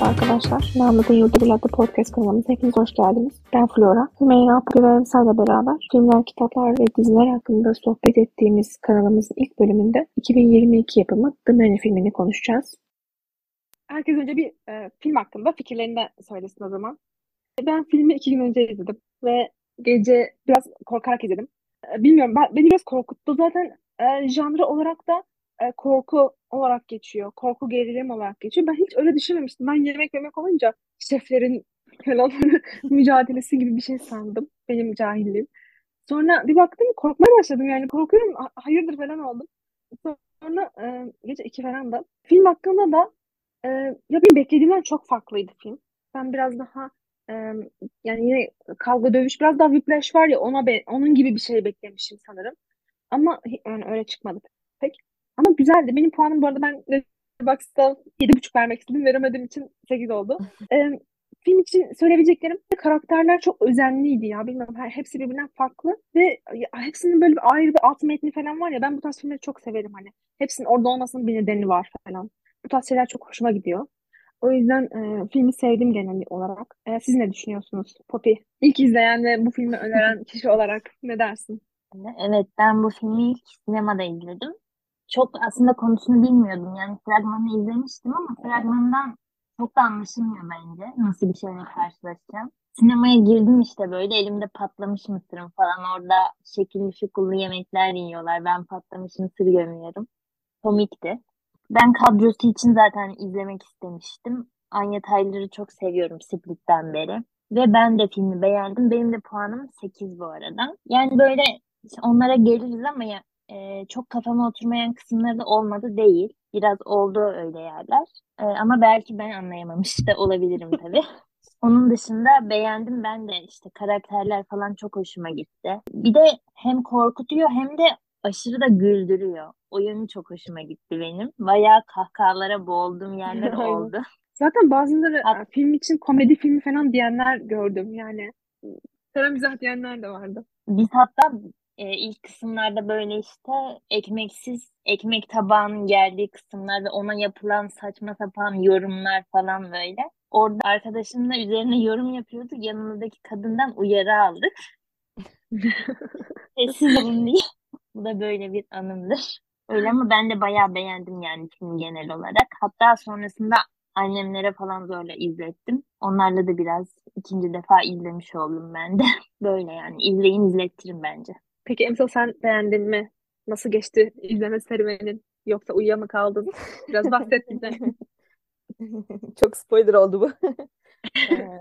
Merhaba arkadaşlar. Namık'ın Yurdu Bir adlı podcast kanalımıza hepiniz hoş geldiniz. Ben Flora. Hümeyra Pıgı ve Emsal'le beraber filmler, kitaplar ve diziler hakkında sohbet ettiğimiz kanalımızın ilk bölümünde 2022 yapımı The Many filmini konuşacağız. Herkes önce bir e, film hakkında fikirlerini söylesin o zaman. Ben filmi iki gün önce izledim ve gece biraz korkarak izledim. E, bilmiyorum ben, beni biraz korkuttu. Zaten e, janrı olarak da e, korku olarak geçiyor. Korku gerilim olarak geçiyor. Ben hiç öyle düşünmemiştim. Ben yemek yemek olunca şeflerin falan mücadelesi gibi bir şey sandım. Benim cahilliğim. Sonra bir baktım korkmaya başladım yani korkuyorum. Hayırdır falan oldum. Sonra e, gece iki falan da film hakkında da e, ya benim beklediğimden çok farklıydı film. Ben biraz daha e, yani yine kavga dövüş biraz daha Whiplash var ya ona be, onun gibi bir şey beklemişim sanırım. Ama yani öyle çıkmadı pek. Ama güzeldi. Benim puanım bu arada ben Letterboxd'da 7,5 vermek istedim. Veremediğim için 8 oldu. ee, film için söyleyebileceklerim karakterler çok özenliydi ya. Bilmiyorum hepsi birbirinden farklı ve hepsinin böyle bir ayrı bir alt metni falan var ya ben bu tarz filmleri çok severim hani. Hepsinin orada olmasının bir nedeni var falan. Bu tarz şeyler çok hoşuma gidiyor. O yüzden e, filmi sevdim genel olarak. E, siz ne düşünüyorsunuz Poppy? İlk izleyen ve bu filmi öneren kişi olarak ne dersin? Evet ben bu filmi ilk sinemada izledim çok aslında konusunu bilmiyordum. Yani fragmanını izlemiştim ama fragmandan çok da anlaşılmıyor bence. Nasıl bir şeyle karşılaşacağım. Sinemaya girdim işte böyle elimde patlamış mısırım falan orada şekilli şukullu yemekler yiyorlar. Ben patlamış mısır gömüyorum. Komikti. Ben kadrosu için zaten izlemek istemiştim. Anya Taylor'ı çok seviyorum Split'ten beri. Ve ben de filmi beğendim. Benim de puanım 8 bu arada. Yani böyle onlara geliriz ama ya, e, çok kafama oturmayan kısımları da olmadı değil. Biraz oldu öyle yerler. E, ama belki ben anlayamamış da olabilirim tabii. Onun dışında beğendim ben de işte karakterler falan çok hoşuma gitti. Bir de hem korkutuyor hem de aşırı da güldürüyor. O yönü çok hoşuma gitti benim. Bayağı kahkahalara boğulduğum yerler oldu. Zaten bazıları Hat- film için komedi filmi falan diyenler gördüm yani. Kara mizah diyenler de vardı. Biz hatta e, ilk kısımlarda böyle işte ekmeksiz ekmek tabağının geldiği kısımlar ve ona yapılan saçma sapan yorumlar falan böyle. Orada arkadaşımla üzerine yorum yapıyorduk. Yanımızdaki kadından uyarı aldık. Sessiz olun diye. Bu da böyle bir anımdır. Öyle ama ben de bayağı beğendim yani film genel olarak. Hatta sonrasında annemlere falan zorla izlettim. Onlarla da biraz ikinci defa izlemiş oldum ben de. Böyle yani izleyin izlettirin bence. Peki Emsal sen beğendin mi? Nasıl geçti izleme serüvenin? Yoksa uyuya mı kaldın? Biraz bahset bize. Çok spoiler oldu bu.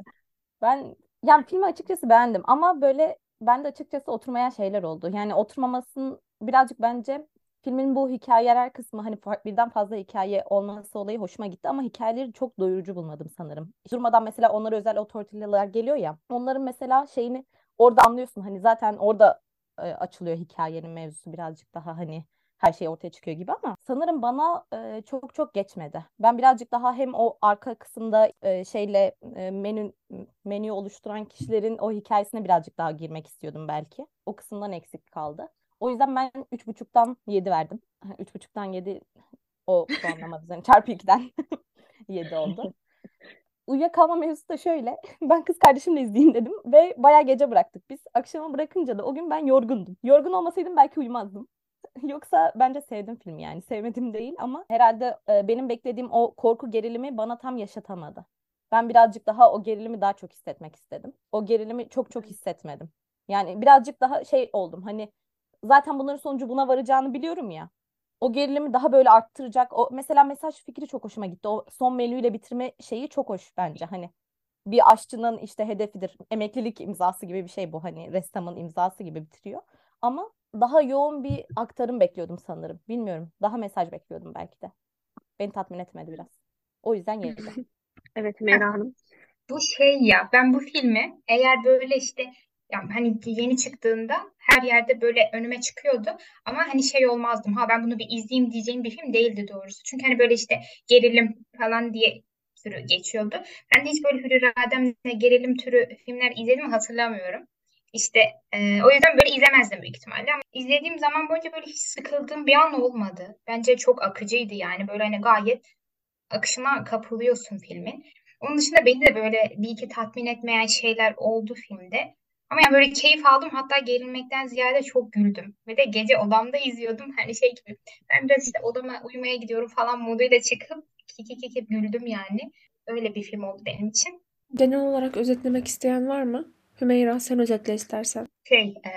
ben yani filmi açıkçası beğendim ama böyle ben de açıkçası oturmayan şeyler oldu. Yani oturmamasının birazcık bence filmin bu hikayeler kısmı hani birden fazla hikaye olması olayı hoşuma gitti ama hikayeleri çok doyurucu bulmadım sanırım. Durmadan mesela onlara özel otoriteler geliyor ya. Onların mesela şeyini orada anlıyorsun. Hani zaten orada e, açılıyor hikayenin mevzusu birazcık daha hani her şey ortaya çıkıyor gibi ama sanırım bana e, çok çok geçmedi. Ben birazcık daha hem o arka kısımda e, şeyle e, menü menüyü oluşturan kişilerin o hikayesine birazcık daha girmek istiyordum belki. O kısımdan eksik kaldı. O yüzden ben 3.5'tan 7 verdim. 3.5'tan 7 o puanlama üzerine çarpı 2'den 7 oldu uyuyakalma mevzusu da şöyle. Ben kız kardeşimle izleyeyim dedim ve bayağı gece bıraktık biz. Akşama bırakınca da o gün ben yorgundum. Yorgun olmasaydım belki uyumazdım. Yoksa bence sevdim film yani. Sevmedim değil ama herhalde e, benim beklediğim o korku gerilimi bana tam yaşatamadı. Ben birazcık daha o gerilimi daha çok hissetmek istedim. O gerilimi çok çok hissetmedim. Yani birazcık daha şey oldum. Hani zaten bunların sonucu buna varacağını biliyorum ya o gerilimi daha böyle arttıracak. O mesela mesaj fikri çok hoşuma gitti. O son menüyle bitirme şeyi çok hoş bence. Hani bir aşçının işte hedefidir. Emeklilik imzası gibi bir şey bu. Hani ressamın imzası gibi bitiriyor. Ama daha yoğun bir aktarım bekliyordum sanırım. Bilmiyorum. Daha mesaj bekliyordum belki de. Beni tatmin etmedi biraz. O yüzden yedim. evet Meyra Hanım. Bu şey ya ben bu filmi eğer böyle işte yani hani yeni çıktığında her yerde böyle önüme çıkıyordu ama hani şey olmazdım ha ben bunu bir izleyeyim diyeceğim bir film değildi doğrusu. Çünkü hani böyle işte gerilim falan diye türü geçiyordu. Ben de hiç böyle Hür İradem'le gerilim türü filmler izledim hatırlamıyorum. İşte e, o yüzden böyle izlemezdim büyük ihtimalle. Ama izlediğim zaman boyunca böyle hiç sıkıldığım bir an olmadı. Bence çok akıcıydı yani. Böyle hani gayet akışına kapılıyorsun filmin. Onun dışında beni de böyle bir iki tatmin etmeyen şeyler oldu filmde. Ama yani böyle keyif aldım hatta gerilmekten ziyade çok güldüm. Ve de gece odamda izliyordum. Hani şey gibi ben biraz işte odama uyumaya gidiyorum falan moduyla çıkıp kiki kiki güldüm yani. Öyle bir film oldu benim için. Genel olarak özetlemek isteyen var mı? Hümeyra sen özetle istersen. Şey, e,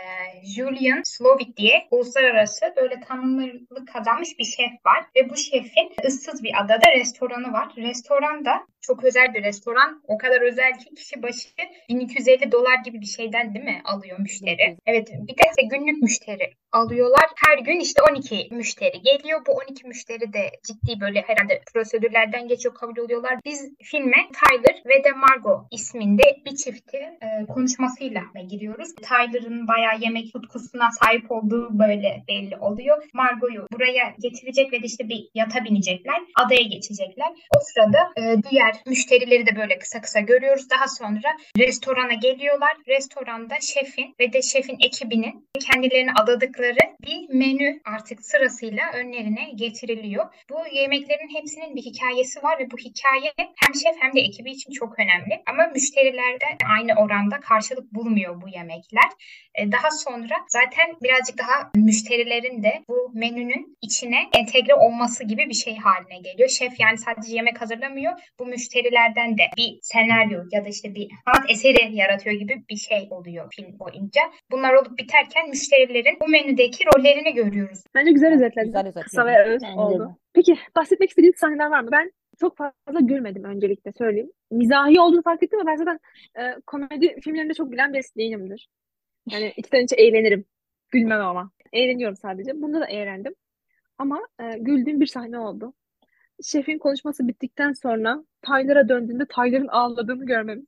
Julian Slovik diye uluslararası böyle tanınırlık kazanmış bir şef var. Ve bu şefin ıssız bir adada restoranı var. Restoran da çok özel bir restoran. O kadar özel ki kişi başı 1250 dolar gibi bir şeyden değil mi alıyor müşteri? Evet bir de işte günlük müşteri alıyorlar. Her gün işte 12 müşteri geliyor. Bu 12 müşteri de ciddi böyle herhalde prosedürlerden geçiyor kabul oluyorlar. Biz filme Tyler ve de Margot isminde bir çifti e, konuşmasıyla giriyoruz. Tyler'ın bayağı yemek tutkusuna sahip olduğu böyle belli oluyor. Margot'u buraya getirecek ve işte bir yata binecekler. Adaya geçecekler. O sırada e, diğer müşterileri de böyle kısa kısa görüyoruz. Daha sonra restorana geliyorlar. Restoranda şefin ve de şefin ekibinin kendilerini adadıkları bir menü artık sırasıyla önlerine getiriliyor. Bu yemeklerin hepsinin bir hikayesi var ve bu hikaye hem şef hem de ekibi için çok önemli. Ama müşterilerde aynı oranda karşılık bulmuyor bu yemekler. E, daha sonra zaten birazcık daha müşterilerin de bu menünün içine entegre olması gibi bir şey haline geliyor. Şef yani sadece yemek hazırlamıyor. Bu müşterilerden de bir senaryo ya da işte bir sanat eseri yaratıyor gibi bir şey oluyor film boyunca. Bunlar olup biterken müşterilerin bu menüdeki rollerini görüyoruz. Bence güzel özetledin. Güzel özetledin. Kısa ve öz Bence oldu. de. Peki bahsetmek istediğiniz sahneler var mı? Ben çok fazla gülmedim öncelikle söyleyeyim. Mizahi olduğunu fark ettim ama ben zaten e, komedi filmlerinde çok gülen birisi değilimdir. Yani içten içe eğlenirim. Gülmem ama. Eğleniyorum sadece. Bunda da eğlendim. Ama e, güldüğüm bir sahne oldu. Şefin konuşması bittikten sonra Tyler'a döndüğünde Tyler'ın ağladığını görmemiz.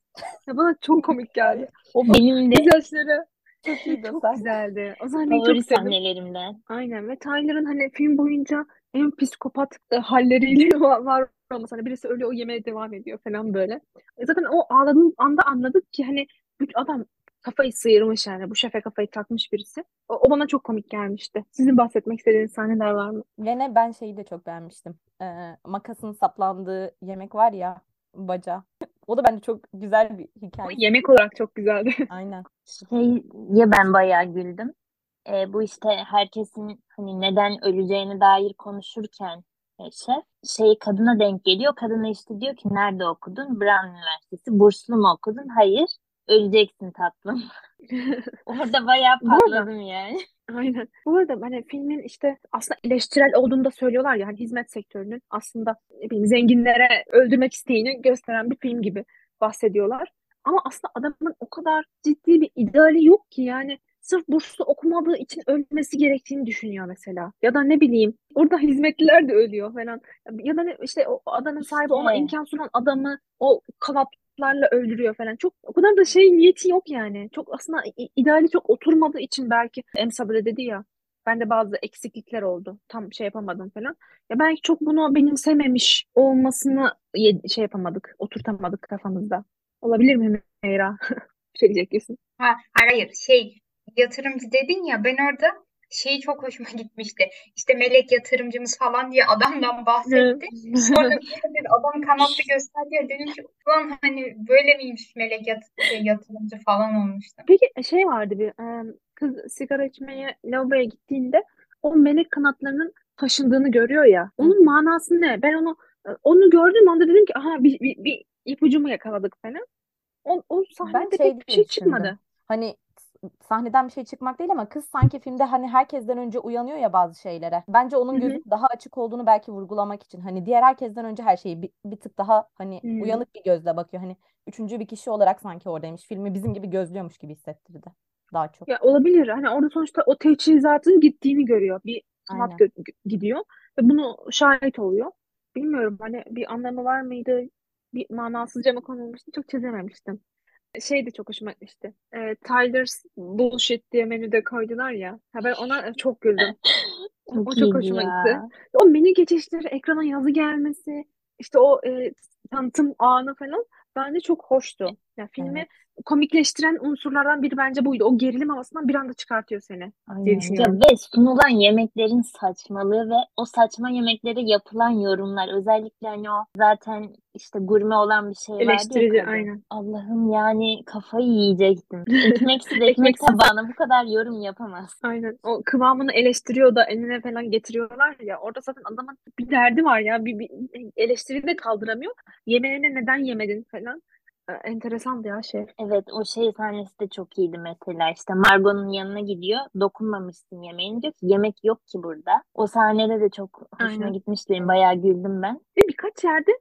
Ya bana çok komik geldi. O benim de Gözyaşları Çok iyiydi o çok sahne. güzeldi. O sahneyi favori çok sevdim. sahnelerimden. Aynen ve Tyler'ın hani film boyunca en psikopat e, halleriyle var, var olması. Hani birisi ölüyor o yemeğe devam ediyor falan böyle. E zaten o ağladığım anda anladık ki hani bu adam kafayı sıyırmış yani. Bu şefe kafayı takmış birisi. O, o bana çok komik gelmişti. Sizin bahsetmek istediğiniz sahneler var mı? Gene ben şeyi de çok beğenmiştim. Ee, makasın saplandığı yemek var ya baca. O da bence çok güzel bir O hikayesi. yemek olarak çok güzeldi. Aynen. Şey ya ben bayağı güldüm. E, bu işte herkesin hani neden öleceğine dair konuşurken e, şef şey kadına denk geliyor. Kadına işte diyor ki nerede okudun? Brown Üniversitesi. Burslu mu okudun? Hayır. Öleceksin tatlım. Orada bayağı patladım yani. Aynen. Bu arada hani filmin işte aslında eleştirel olduğunu da söylüyorlar ya hani hizmet sektörünün aslında ne bileyim zenginlere öldürmek isteğini gösteren bir film gibi bahsediyorlar. Ama aslında adamın o kadar ciddi bir ideali yok ki yani sırf burslu okumadığı için ölmesi gerektiğini düşünüyor mesela. Ya da ne bileyim orada hizmetliler de ölüyor falan. Ya da ne, işte o adanın sahibi ona imkan sunan adamı o kanatlarla öldürüyor falan. Çok o kadar da şey niyeti yok yani. Çok aslında ideali çok oturmadığı için belki Emsabı da dedi ya. Bende bazı eksiklikler oldu. Tam şey yapamadım falan. Ya belki çok bunu benimsememiş olmasını şey yapamadık, oturtamadık kafamızda. Olabilir mi Meyra? Bir şey kesin. Ha, hayır şey yatırımcı dedin ya ben orada şey çok hoşuma gitmişti. İşte melek yatırımcımız falan diye adamdan bahsetti. Sonra bir adam kanatlı gösterdi. Dedim ki ulan hani böyle miymiş melek yat şey, yatırımcı falan olmuştu. Peki şey vardı bir kız sigara içmeye lavaboya gittiğinde o melek kanatlarının taşındığını görüyor ya. Onun manası ne? Ben onu onu gördüğüm anda dedim ki aha bir, bir, bir ipucu mu yakaladık falan. O, o Ben sahnede şey pek bir şey çıkmadı. Hani s- sahneden bir şey çıkmak değil ama kız sanki filmde hani herkesten önce uyanıyor ya bazı şeylere. Bence onun gözü daha açık olduğunu belki vurgulamak için. Hani diğer herkesten önce her şeyi bir, bir tık daha hani Hmm. uyanık bir gözle bakıyor. Hani üçüncü bir kişi olarak sanki oradaymış. Filmi bizim gibi gözlüyormuş gibi hissettirdi daha çok. Ya olabilir. Hani orada sonuçta o teçhizatın gittiğini görüyor. Bir gö- gö- gidiyor ve bunu şahit oluyor. Bilmiyorum hani bir anlamı var mıydı? Bir manasızca mı konulmuştu? Çok çözememiştim. Şey de çok hoşuma gitmişti. E, Tyler's Bullshit diye menüde koydular ya. Ha ben ona çok güldüm. O, o Çok çok hoşuma gitti. ya. O menü geçişleri, ekrana yazı gelmesi, işte o e, tanıtım anı falan bence çok hoştu. Ya filmi Evet. komikleştiren unsurlardan biri bence buydu. O gerilim havasından bir anda çıkartıyor seni diye Aynen. Ya düşünüyorum. ve sunulan yemeklerin saçmalığı ve o saçma yemeklere yapılan yorumlar özellikle hani o zaten işte gurme olan bir şey vardı ya Eleştirici kadın. aynen. Allah'ım yani kafayı yiyecektim. Ekmeksiz ekmek Ekmeksiz. tabağına bu kadar yorum yapamaz. Aynen. O kıvamını eleştiriyor da eline falan getiriyorlar ya. Orada zaten adamın bir derdi var ya. Bir, bir eleştiri de kaldıramıyor. Yemeğine neden yemedin falan. Ee, Enteresandı ya şey. Evet o şey sahnesi de çok iyiydi mesela işte Margot'un yanına gidiyor dokunmamışsın yemeğine diyor ki yemek yok ki burada. O sahnede de çok hoşuma Aynen. gitmişti benim bayağı güldüm ben. Ve birkaç yerde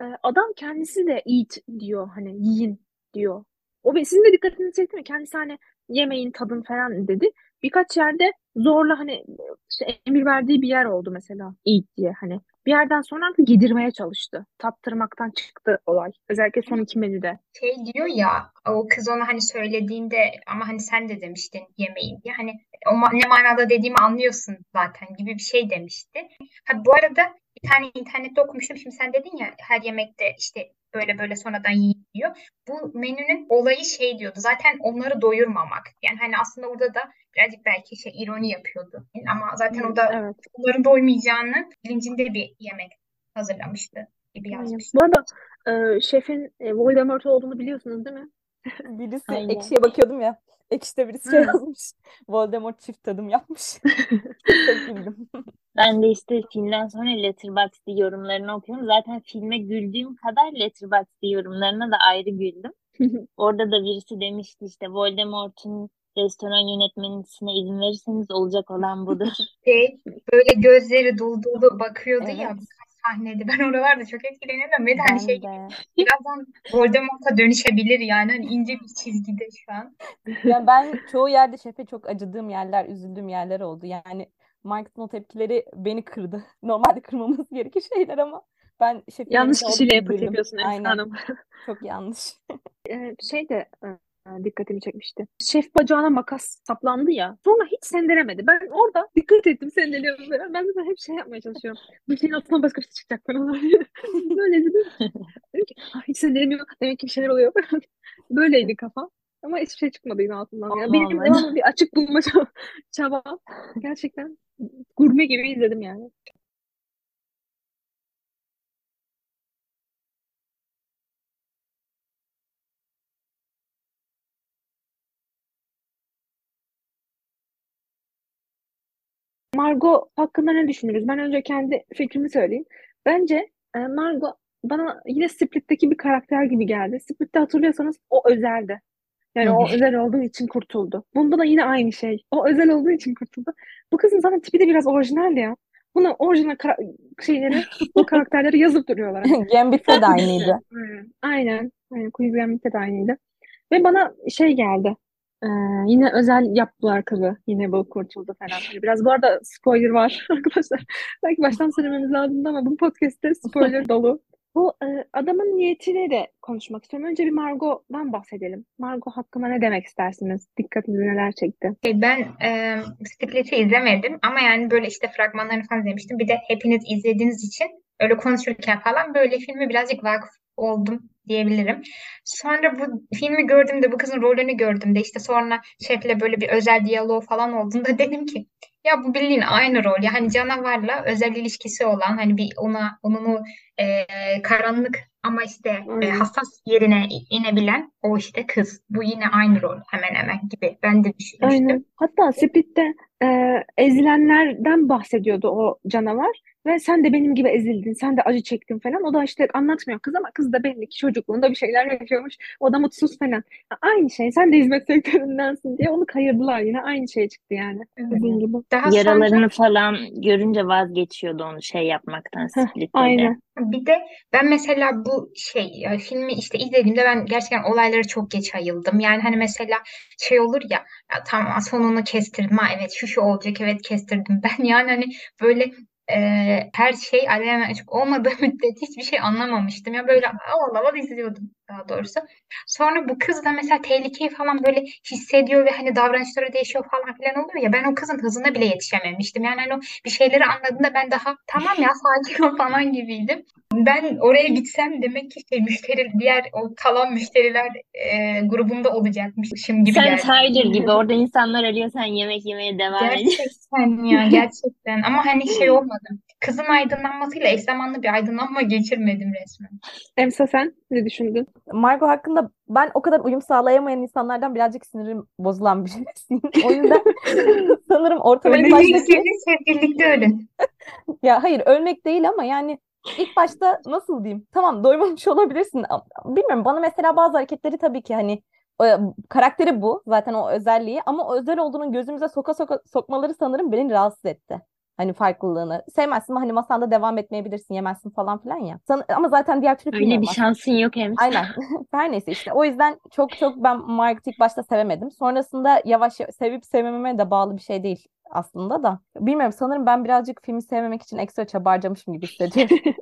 e, adam kendisi de eat diyor. Hani yiyin diyor. O be- sizin de dikkatinizi çekti mi? Kendisi hani yemeğin tadın falan dedi. Birkaç yerde zorla hani işte emir verdiği bir yer oldu mesela eat diye hani. Bir yerden sonra artık yedirmeye çalıştı. Tattırmaktan çıktı olay. Özellikle son iki menüde. Şey diyor ya o kız ona hani söylediğinde ama hani sen de demiştin yemeğin diye hani o ne manada dediğimi anlıyorsun zaten gibi bir şey demişti. Ha, bu arada bir tane internette okumuştum. Şimdi sen dedin ya her yemekte işte böyle böyle sonradan yiyin diyor. Bu menünün olayı şey diyordu. Zaten onları doyurmamak. Yani hani aslında orada da birazcık belki şey ironi yapıyordu. Ama zaten o da Evet. onların doymayacağını bilincinde bir yemek hazırlamıştı gibi yazmıştı. Bu arada e, şefin e, Voldemort olduğunu biliyorsunuz değil mi? Birisi Aynen. ekşiye bakıyordum ya. Ekşide birisi şey yazmış. Voldemort çift tadım yapmış. Çok güldüm. Ben de işte filmden sonra Letterboxd yorumlarını okuyorum. Zaten filme güldüğüm kadar Letterboxd yorumlarına da ayrı güldüm. Orada da birisi demişti işte Voldemort'un restoran yönetmenisine izin verirseniz olacak olan budur. Şey, böyle gözleri dolu dolu bakıyordu ya Evet. birkaç sahnede. Ben oralarda çok etkileniyordum ve de hani şey de. birazdan Voldemort'a dönüşebilir yani hani ince bir çizgide şu an. Yani ben çoğu yerde şefe çok acıdığım yerler, üzüldüğüm yerler oldu. Yani Mike'ın o tepkileri beni kırdı. Normalde kırmaması gerekir şeyler ama ben şefin Yanlış kişiyle yapıyorsun Aynen. Hanım. Çok yanlış. Ee, şey de e, dikkatimi çekmişti. Şef bacağına makas saplandı ya. Sonra hiç sendelemedi. Ben orada dikkat ettim sendeliyorum falan. Ben zaten hep şey yapmaya çalışıyorum. Bu şeyin altından başka bir şey çıkacak falan. Böyle dedim. Dedim ki "Ah, hiç sendelemiyor. Demek ki bir şeyler oluyor. Böyleydi kafa. Ama hiçbir şey çıkmadı yine altından. Ya benim devamlı bir açık bulma çab- çabam. Gerçekten gurme gibi izledim yani. Margot hakkında ne düşünürüz? Ben önce kendi fikrimi söyleyeyim. Bence e, Margot bana yine Split'teki bir karakter gibi geldi. Split'te hatırlıyorsanız o özeldi. Yani o özel olduğu için kurtuldu. Bunda da yine aynı şey. O özel olduğu için kurtuldu. Bu kızın zaten tipi de biraz orijinal ya. Buna orijinal kara- şeyleri, bu karakterleri yazıp duruyorlar. Gambit'te de aynıydı. Aynen. Aynen. Queen's Gambit'te de aynıydı. Ve bana şey geldi. Ee, yine özel yaptılar kızı. Yine bu kurtuldu falan. Hani Biraz bu arada spoiler var arkadaşlar. Belki baştan söylememiz lazımdı ama bu podcast'te spoiler dolu. Bu e, adamın niyetiyle de konuşmak istiyorum. Önce bir Margot'dan bahsedelim. Margot hakkında ne demek istersiniz? Dikkatinizi neler çekti? Şey, ben e, Split'i izlemedim ama yani böyle işte fragmanlarını falan izlemiştim. Bir de hepiniz izlediğiniz için öyle konuşurken falan böyle filme birazcık vakıf oldum diyebilirim. Sonra bu filmi gördüğümde bu kızın rolünü gördüğümde işte sonra şefle böyle bir özel diyalog falan olduğunda dedim ki ya bu bildiğin aynı rol ya hani canavarla özel ilişkisi olan hani bir ona onun o e, karanlık ama işte e, Aynen. hassas yerine inebilen o işte kız. Bu yine aynı rol hemen hemen gibi ben de düşünmüştüm. Aynen. Hatta Split'te e, ezilenlerden bahsediyordu o canavar. Ve sen de benim gibi ezildin, sen de acı çektin falan. O da işte anlatmıyor kız ama kız da belli ki çocukluğunda bir şeyler yaşamış. O da mutsuz falan. Aynı şey, sen de hizmet sektöründensin diye onu kayırdılar yine. Aynı şey çıktı yani. Dediğin gibi. Daha sonra Yaralarını falan görünce vazgeçiyordu onu şey yapmaktan Heh, aynen. Bir de ben mesela bu şey filmi işte izlediğimde ben gerçekten olaylara çok geç ayıldım. Yani hani mesela şey olur ya, ya tamam sonunu kestirdim ha evet şu şu olacak evet kestirdim. Ben yani hani böyle e, her şey alenen açık olmadığı müddetçe hiçbir şey anlamamıştım. Ya böyle aval aval izliyordum daha doğrusu. Sonra bu kız da mesela tehlikeyi falan böyle hissediyor ve hani davranışları değişiyor falan filan oluyor ya ben o kızın hızına bile yetişememiştim. Yani hani o bir şeyleri anladığında ben daha tamam ya sakin ol falan gibiydim. Ben oraya gitsem demek ki şey, müşteri diğer o kalan müşteriler e, grubunda olacakmışım gibi Sen geldi. Tyler gibi orada insanlar arıyor sen yemek yemeye devam ediyorsun. Gerçekten ya gerçekten ama hani şey olmadım. Kızın aydınlanmasıyla eş zamanlı bir aydınlanma geçirmedim resmen. Emsa sen ne düşündün? Margot hakkında ben o kadar uyum sağlayamayan insanlardan birazcık sinirim bozulan birisiyim. O yüzden sanırım ortamın baştaki birlikte ölün. ya hayır ölmek değil ama yani ilk başta nasıl diyeyim? Tamam doymamış olabilirsin. Bilmiyorum bana mesela bazı hareketleri tabii ki hani e, karakteri bu zaten o özelliği ama o özel olduğunu gözümüze soka soka sokmaları sanırım beni rahatsız etti. Hani farklılığını. Sevmezsin hani masanda devam etmeyebilirsin, yemezsin falan filan ya. San- ama zaten diğer türlü Öyle bir şansın yok hem. Aynen. Her neyse işte. O yüzden çok çok ben Margaret'ı ilk başta sevemedim. Sonrasında yavaş yavaş sevip sevmememe de bağlı bir şey değil aslında da. Bilmiyorum sanırım ben birazcık filmi sevmemek için ekstra çaba harcamışım gibi hissediyorum.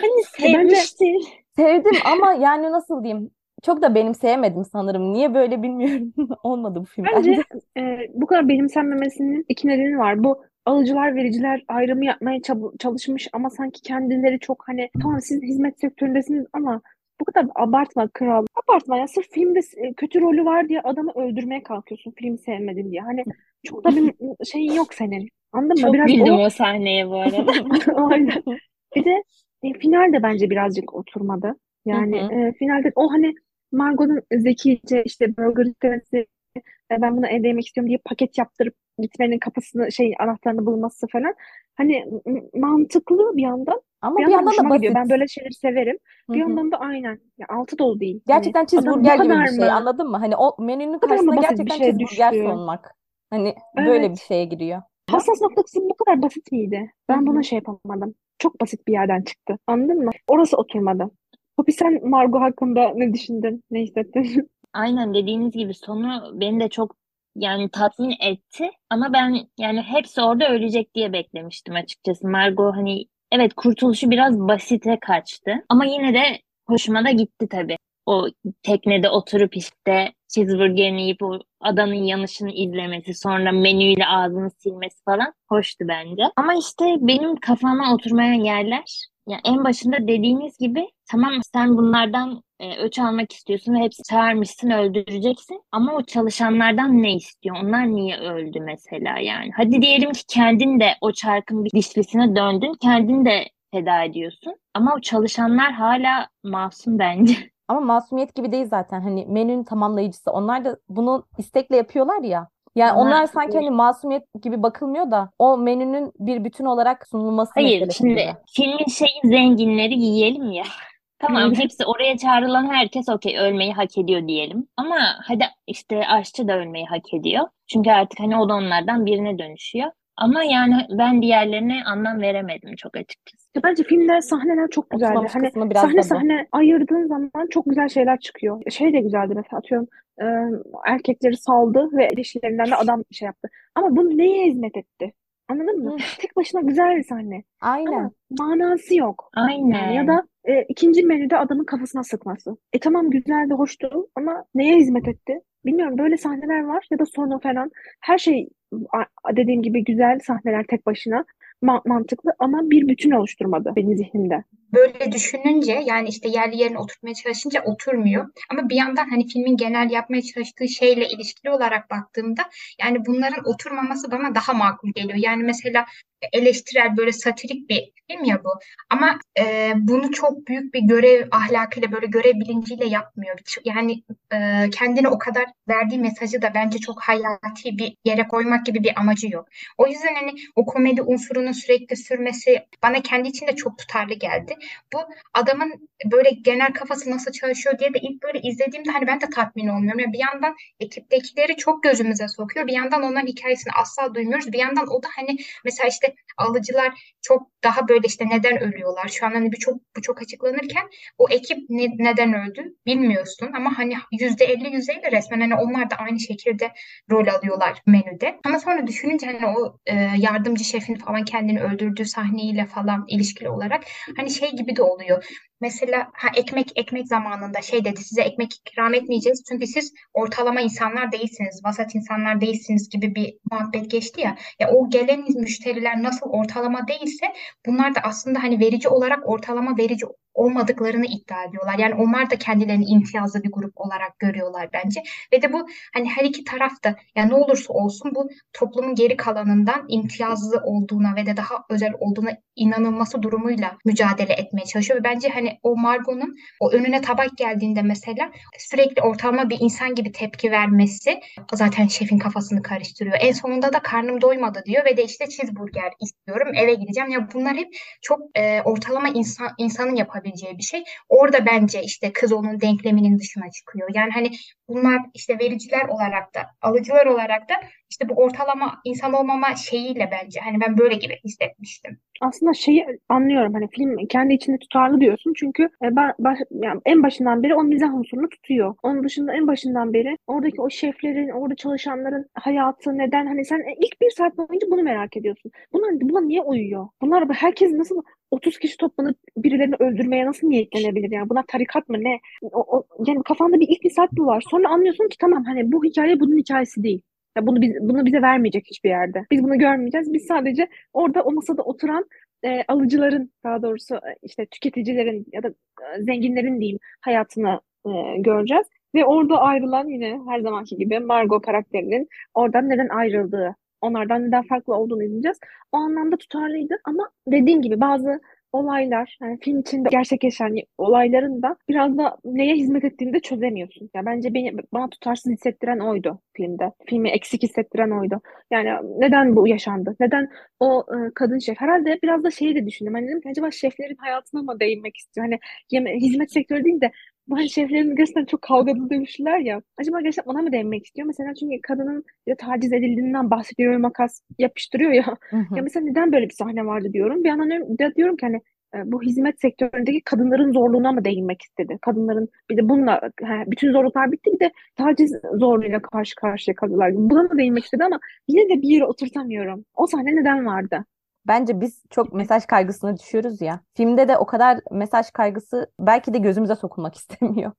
Hani sevmiştir. Sevdim ama yani nasıl diyeyim? Çok da benimseyemedim sanırım. Niye böyle bilmiyorum. Olmadı bu film Bence bence. e, bu kadar benimsenmemesinin iki nedeni var. Bu alıcılar vericiler ayrımı yapmaya çalışmış ama sanki kendileri çok hani tamam siz hizmet sektöründesiniz ama bu kadar abartma kral. Abartma ya sırf filmde kötü rolü var diye adamı öldürmeye kalkıyorsun filmi sevmedin diye. Hani çok da bir şeyin yok senin. Anladın mı? Çok Biraz güldüm o o sahneye bu arada. Aynen. Bir de e, final de bence birazcık oturmadı. Yani Hı hı. e, finalde o hani Margot'un zekice işte burger istemesi ben bunu evde yemek istiyorum diye paket yaptırıp gitmenin kapısını şey anahtarını bulması falan. Hani mantıklı bir yandan. Ama Bir bir yandan yandan da hoşuma gidiyor. Ben basit. böyle şeyleri severim. Hı Bir yandan da aynen. Ya altı dolu değil. Hani Gerçekten bu cheeseburger gibi bir şey mı? anladın mı? Hani o menünün karşısına basit bir gerçekten şeye cheeseburger sunmak. Hani böyle bir Evet. şeye giriyor. Hassas noktası bu kadar basit miydi? Ben buna şey yapamadım. Çok basit bir yerden çıktı. Anladın mı? Orası oturmadı. Poppy sen Margot hakkında ne düşündün? Ne hissettin? Aynen dediğiniz gibi sonu beni de çok yani tatmin etti ama ben yani hepsi orada ölecek diye beklemiştim açıkçası. Margot hani evet kurtuluşu biraz basite kaçtı ama yine de hoşuma da gitti tabii. O teknede oturup işte cheeseburgerini yiyip o adanın yanışını izlemesi, sonra menüyle ağzını silmesi falan hoştu bence. Ama işte benim kafama oturmayan yerler ya en başında dediğiniz gibi tamam sen bunlardan e, öç almak istiyorsun ve hepsi çağırmışsın öldüreceksin ama o çalışanlardan ne istiyor? Onlar niye öldü mesela yani? Hadi diyelim ki kendin de o çarkın bir dişlisine döndün, kendin de feda ediyorsun ama o çalışanlar hala masum bence. Ama masumiyet gibi değil zaten. Hani menünün tamamlayıcısı. Onlar da bunu istekle yapıyorlar ya. Yani Ama onlar sanki hani masumiyet gibi bakılmıyor da o menünün bir bütün olarak sunulması hayır şimdi gibi. filmin şeyi zenginleri yiyelim ya. Tamam hepsi oraya çağrılan herkes okey ölmeyi hak ediyor diyelim. Ama hadi işte aşçı da ölmeyi hak ediyor. Çünkü artık hani o da onlardan birine dönüşüyor. Ama yani ben diğerlerine anlam veremedim çok açıkçası. Ya Bence filmde sahneler çok güzeldi. Oturmamış Hani biraz sahne da sahne ayırdığın zaman çok güzel şeyler çıkıyor. Şey de güzeldi mesela atıyorum e, erkekleri saldı ve ilişkilerinden de adam şey yaptı. Ama bu neye hizmet etti? Anladın mı? Hı. Tek başına güzel bir sahne. Ama Aynen. manası yok. Yani ya Aynen. da e, ikinci menüde adamın kafasına sıkması. E tamam güzeldi, hoştu ama neye hizmet etti? Bilmiyorum böyle sahneler var ya da sonu falan. Her şey dediğim gibi güzel sahneler tek başına ma- mantıklı ama bir bütün oluşturmadı benim zihnimde. Böyle düşününce yani işte yerli yerine oturtmaya çalışınca oturmuyor. Ama bir yandan hani filmin genel yapmaya çalıştığı şeyle ilişkili olarak baktığımda yani bunların oturmaması bana daha makul geliyor. Yani mesela eleştirel böyle satirik bir film ya bu. Ama e, bunu çok büyük bir görev ahlakıyla böyle görev bilinciyle yapmıyor. Yani e, kendine o kadar verdiği mesajı da bence çok hayati bir yere koymak gibi bir amacı yok. O yüzden hani o komedi unsurunun sürekli sürmesi bana kendi içinde çok tutarlı geldi. Bu adamın böyle genel kafası nasıl çalışıyor diye de ilk böyle izlediğimde hani ben de tatmin olmuyorum. Yani bir yandan ekiptekileri çok gözümüze sokuyor. Bir yandan onların hikayesini asla duymuyoruz. Bir yandan o da hani mesela işte alıcılar çok daha böyle işte neden ölüyorlar? Şu an hani birçok bu çok açıklanırken o ekip ne- neden öldü bilmiyorsun ama hani yüzde elli yüzde elli resmen hani onlar da aynı şekilde rol alıyorlar menüde. Ama sonra düşününce hani o e, yardımcı şefin falan kendini öldürdüğü sahneyle falan ilişkili olarak hani şey gibi de oluyor. Mesela ha, ekmek ekmek zamanında şey dedi size ekmek ikram etmeyeceğiz çünkü siz ortalama insanlar değilsiniz, vasat insanlar değilsiniz gibi bir muhabbet geçti ya. Ya o gelen müşteriler nasıl ortalama değilse bunlar da aslında hani verici olarak ortalama verici olmadıklarını iddia ediyorlar. Yani onlar da kendilerini imtiyazlı bir grup olarak görüyorlar bence. Ve de bu hani her iki tarafta yani ne olursa olsun bu toplumun geri kalanından imtiyazlı olduğuna ve de daha özel olduğuna inanılması durumuyla mücadele etmeye çalışıyor. Ve bence hani o Margot'un o önüne tabak geldiğinde mesela sürekli ortalama bir insan gibi tepki vermesi zaten şefin kafasını karıştırıyor. En sonunda da karnım doymadı diyor ve de işte cheeseburger istiyorum eve gideceğim. Ya bunlar hep çok e, ortalama insan insanın yapabileceği bir şey. Orada bence işte kız onun denkleminin dışına çıkıyor. Yani hani bunlar işte vericiler olarak da alıcılar olarak da işte bu ortalama insan olmama şeyiyle bence hani ben böyle gibi hissetmiştim. Aslında şeyi anlıyorum hani film kendi içinde tutarlı diyorsun çünkü e, ben baş, yani en başından beri o mizah unsurunu tutuyor. Onun dışında en başından beri oradaki o şeflerin, orada çalışanların hayatı neden hani sen ilk bir saat boyunca bunu merak ediyorsun. Bunlar buna niye uyuyor? Bunlar herkes nasıl 30 kişi toplanıp birilerini öldürmeye nasıl niyetlenebilir yani? Buna tarikat mı ne? O, o, yani kafanda bir ilk saat bu var. Sonra anlıyorsun ki tamam hani bu hikaye bunun hikayesi değil. Ya bunu biz, bunu bize vermeyecek hiçbir yerde. Biz bunu görmeyeceğiz. Biz sadece orada o masada oturan e, alıcıların daha doğrusu e, işte tüketicilerin ya da e, zenginlerin diyeyim hayatını e, göreceğiz. Ve orada ayrılan yine her zamanki gibi Margot karakterinin oradan neden ayrıldığı, onlardan neden farklı olduğunu izleyeceğiz. O anlamda tutarlıydı ama dediğim gibi bazı olaylar, yani film içinde gerçekleşen olayların da biraz da neye hizmet ettiğini de çözemiyorsun. Ya bence beni bana tutarsız hissettiren oydu filmde. Filmi eksik hissettiren oydu. Yani neden bu yaşandı? Neden o e, kadın şef? Herhalde biraz da şeyi de düşündüm. Hani dedim ki acaba şeflerin hayatına mı değinmek istiyor? Hani yeme, hizmet sektörü değil de hani şeflerin gerçekten çok kavgalı dövüşler ya. Acaba gerçekten ona mı değinmek istiyor? Mesela çünkü kadının ya taciz edildiğinden bahsediyor makas yapıştırıyor ya. Hı hı. Ya mesela neden böyle bir sahne vardı diyorum. Bir yandan de diyorum ki hani e, bu hizmet sektöründeki kadınların zorluğuna mı değinmek istedi? Kadınların bir de bununla bütün zorluklar bitti bir de taciz zorluğuyla karşı karşıya kaldılar. Buna mı değinmek istedi ama yine de bir yere oturtamıyorum. O sahne neden vardı? Bence biz çok mesaj kaygısına düşüyoruz ya. Filmde de o kadar mesaj kaygısı belki de gözümüze sokulmak istemiyor.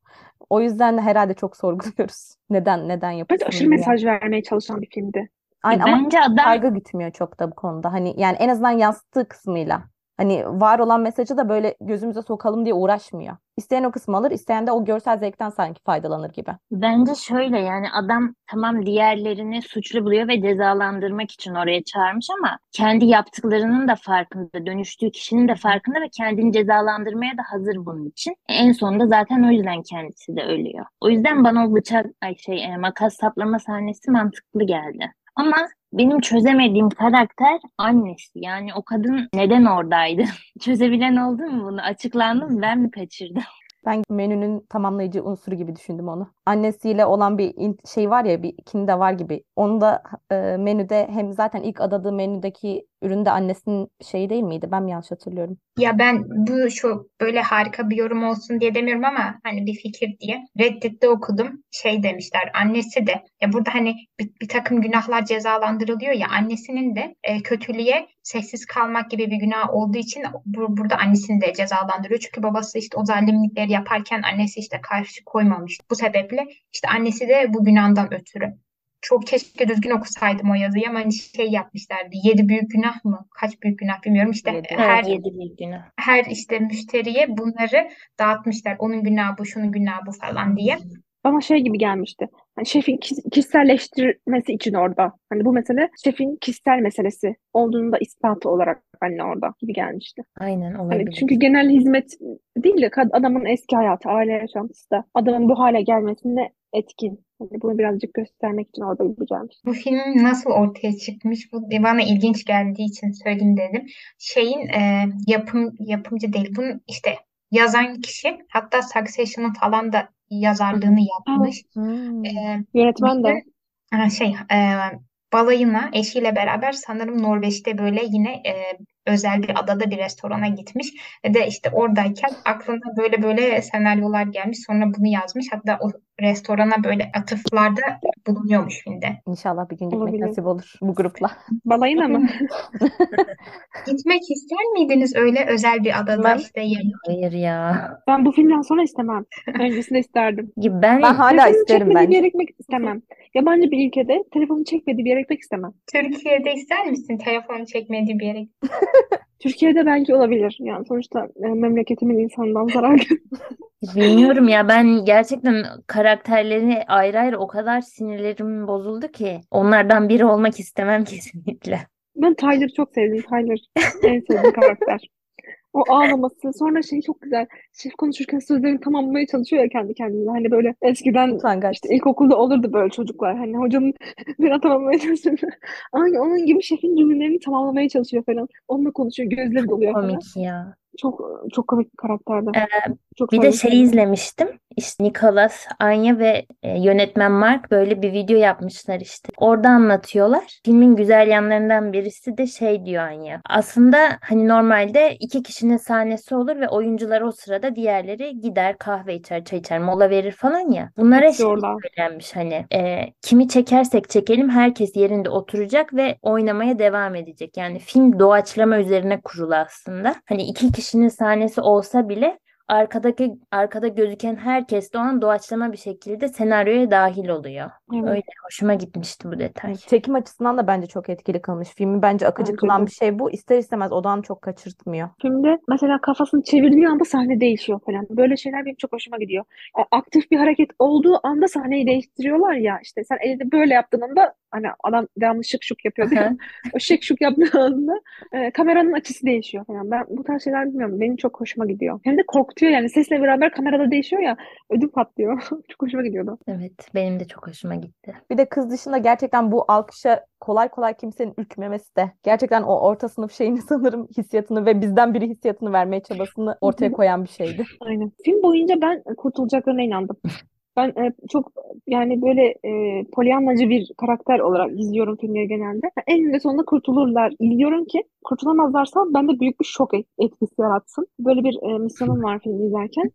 O yüzden de herhalde çok sorguluyoruz. Neden neden yapıyorsun Bence aşırı mesaj vermeye çalışan bir filmdi. Aynen ama Bence adam... kaygı gitmiyor çok da bu konuda. Hani yani en azından yansıttığı kısmıyla. Hani var olan mesajı da böyle gözümüze sokalım diye uğraşmıyor. İsteyen o kısmı alır, isteyen de o görsel zevkten sanki faydalanır gibi. Bence şöyle yani adam tamam diğerlerini suçlu buluyor ve cezalandırmak için oraya çağırmış ama kendi yaptıklarının da farkında, dönüştüğü kişinin de farkında ve kendini cezalandırmaya da hazır bunun için. En sonunda zaten o yüzden kendisi de ölüyor. O yüzden bana o bıçak, ay şey e, makas saplama sahnesi mantıklı geldi. Ama benim çözemediğim karakter annesi. Yani o kadın neden oradaydı? Çözebilen oldu mu bunu? Açıklandı mı? Ben mi kaçırdım? Ben menünün tamamlayıcı unsuru gibi düşündüm onu. Annesiyle olan bir şey var ya bir ikinde var gibi. Onu da e, menüde hem zaten ilk adadığı menüdeki üründe annesinin şeyi değil miydi? Ben mi yanlış hatırlıyorum? Ya ben bu şu böyle harika bir yorum olsun diye demiyorum ama hani bir fikir diye Reddit'te okudum. Şey demişler annesi de ya burada hani bir, bir takım günahlar cezalandırılıyor ya annesinin de e, kötülüğe sessiz kalmak gibi bir günah olduğu için bu, burada annesini de cezalandırıyor. Çünkü babası işte o zalimlikleri yaparken annesi işte karşı koymamış. Bu sebeple işte annesi de bu günahdan ötürü çok keşke düzgün okusaydım o yazıyı ama hani şey yapmışlardı. Yedi büyük günah mı? Kaç büyük günah bilmiyorum. İşte yedi, her yedi büyük günah. Her işte müşteriye bunları dağıtmışlar. Onun günahı bu, şunun günahı bu falan diye. Bana şey gibi gelmişti. Hani şefin kişiselleştirmesi için orada. Hani bu mesele şefin kişisel meselesi olduğunu da ispatı olarak hani orada gibi gelmişti. Aynen hani olabilir. Hani çünkü genel hizmet değil de adamın eski hayatı, aile yaşantısı da adamın bu hale gelmesinde etkin. Hani bunu birazcık göstermek için orada yapacağım. Bu film nasıl ortaya çıkmış? Bu bana ilginç geldiği için söyleyeyim dedim. Şeyin e, yapım yapımcı değil. Bunun işte yazan kişi hatta Succession'ın falan da yazarlığını yapmış. Hmm. E, Yönetmen de. Şey, e, balayına eşiyle beraber sanırım Norveç'te böyle yine e, özel bir adada bir restorana gitmiş ve de işte oradayken aklına böyle böyle senaryolar gelmiş sonra bunu yazmış hatta o restorana böyle atıflarda bulunuyormuş filmde. İnşallah bir gün gitmek Olabilir. nasip olur bu grupla. Balayına mı? Gitmek ister miydiniz öyle özel bir adada Ben- işte yemek? Hayır ya. Ben bu filmden sonra istemem. Öncesinde isterdim. Ben Ben hala isterim çekmediği bir bence. yere gitmek istemem. Yabancı bir ülkede telefonu çekmediği bir yere gitmek istemem. Türkiye'de ister misin telefonu çekmediği bir yere? Türkiye'de belki olabilir. Yani sonuçta e, memleketimin insanından zarar. Bilmiyorum ya ben gerçekten karakterleri ayrı ayrı o kadar sinirlerim bozuldu ki onlardan biri olmak istemem kesinlikle. Ben Tyler'ı çok sevdim. Tyler en sevdiğim karakter. O ağlaması. Sonra şey çok güzel. Şef konuşurken sözlerini tamamlamaya çalışıyor ya kendi kendine. Hani böyle eskiden Utangaç. işte ilkokulda olurdu böyle çocuklar. Hani hocanın bir tamamlamaya çalışıyor. Aynı onun gibi şefin cümlelerini tamamlamaya çalışıyor falan. Onunla konuşuyor. Gözleri doluyor falan. Komik ya. Çok çok komik bir karakterdi. Çok Bir de sevdim. şey izlemiştim. İşte Nicholas, Anya ve e, yönetmen Mark böyle bir video yapmışlar işte. Orada anlatıyorlar. Filmin güzel yanlarından birisi de şey diyor Anya. Aslında hani normalde iki kişinin sahnesi olur ve oyuncular o sırada diğerleri gider kahve içer, çay içer, mola verir falan ya. Bunlara şey söylenmiş hani e, kimi çekersek çekelim herkes yerinde oturacak ve oynamaya devam edecek. Yani film doğaçlama üzerine kurulu aslında. Hani iki kişinin sahnesi olsa bile arkadaki arkada gözüken herkes de o an doğaçlama bir şekilde senaryoya dahil oluyor. Evet. Öyle hoşuma gitmişti bu detay. Çekim açısından da bence çok etkili kılmış. Filmi bence akıcı Bence kılan de. bir şey bu. İster istemez odan çok kaçırtmıyor. Filmde mesela kafasını çevirdiği anda sahne değişiyor falan. Böyle şeyler benim çok hoşuma gidiyor. Yani aktif bir hareket olduğu anda sahneyi değiştiriyorlar ya. İşte sen elini böyle yaptığın anda hani adam devamlı şık şık yapıyor. Aha. O şık şık yaptığı anda e, kameranın açısı değişiyor falan. Ben bu tarz şeyler bilmiyorum. Benim çok hoşuma gidiyor. Hem de korkutuyor yani. Sesle beraber kamerada değişiyor ya. Ödüm patlıyor. Çok hoşuma gidiyordu. Evet, benim de çok hoşuma gitti. Bir de kız dışında gerçekten bu alkışa kolay kolay kimsenin ürkmemesi de gerçekten o orta sınıf şeyini sanırım hissiyatını ve bizden biri hissiyatını vermeye çabasını ortaya koyan bir şeydi. Aynen. Film boyunca ben kurtulacaklarına inandım. Ben e, çok yani böyle e, polyanlacı bir karakter olarak izliyorum filmleri genelde. Eninde sonunda kurtulurlar. İzliyorum ki kurtulamazlarsa bende büyük bir şok et- etkisi yaratsın. Böyle bir e, misyonum var filmi izlerken.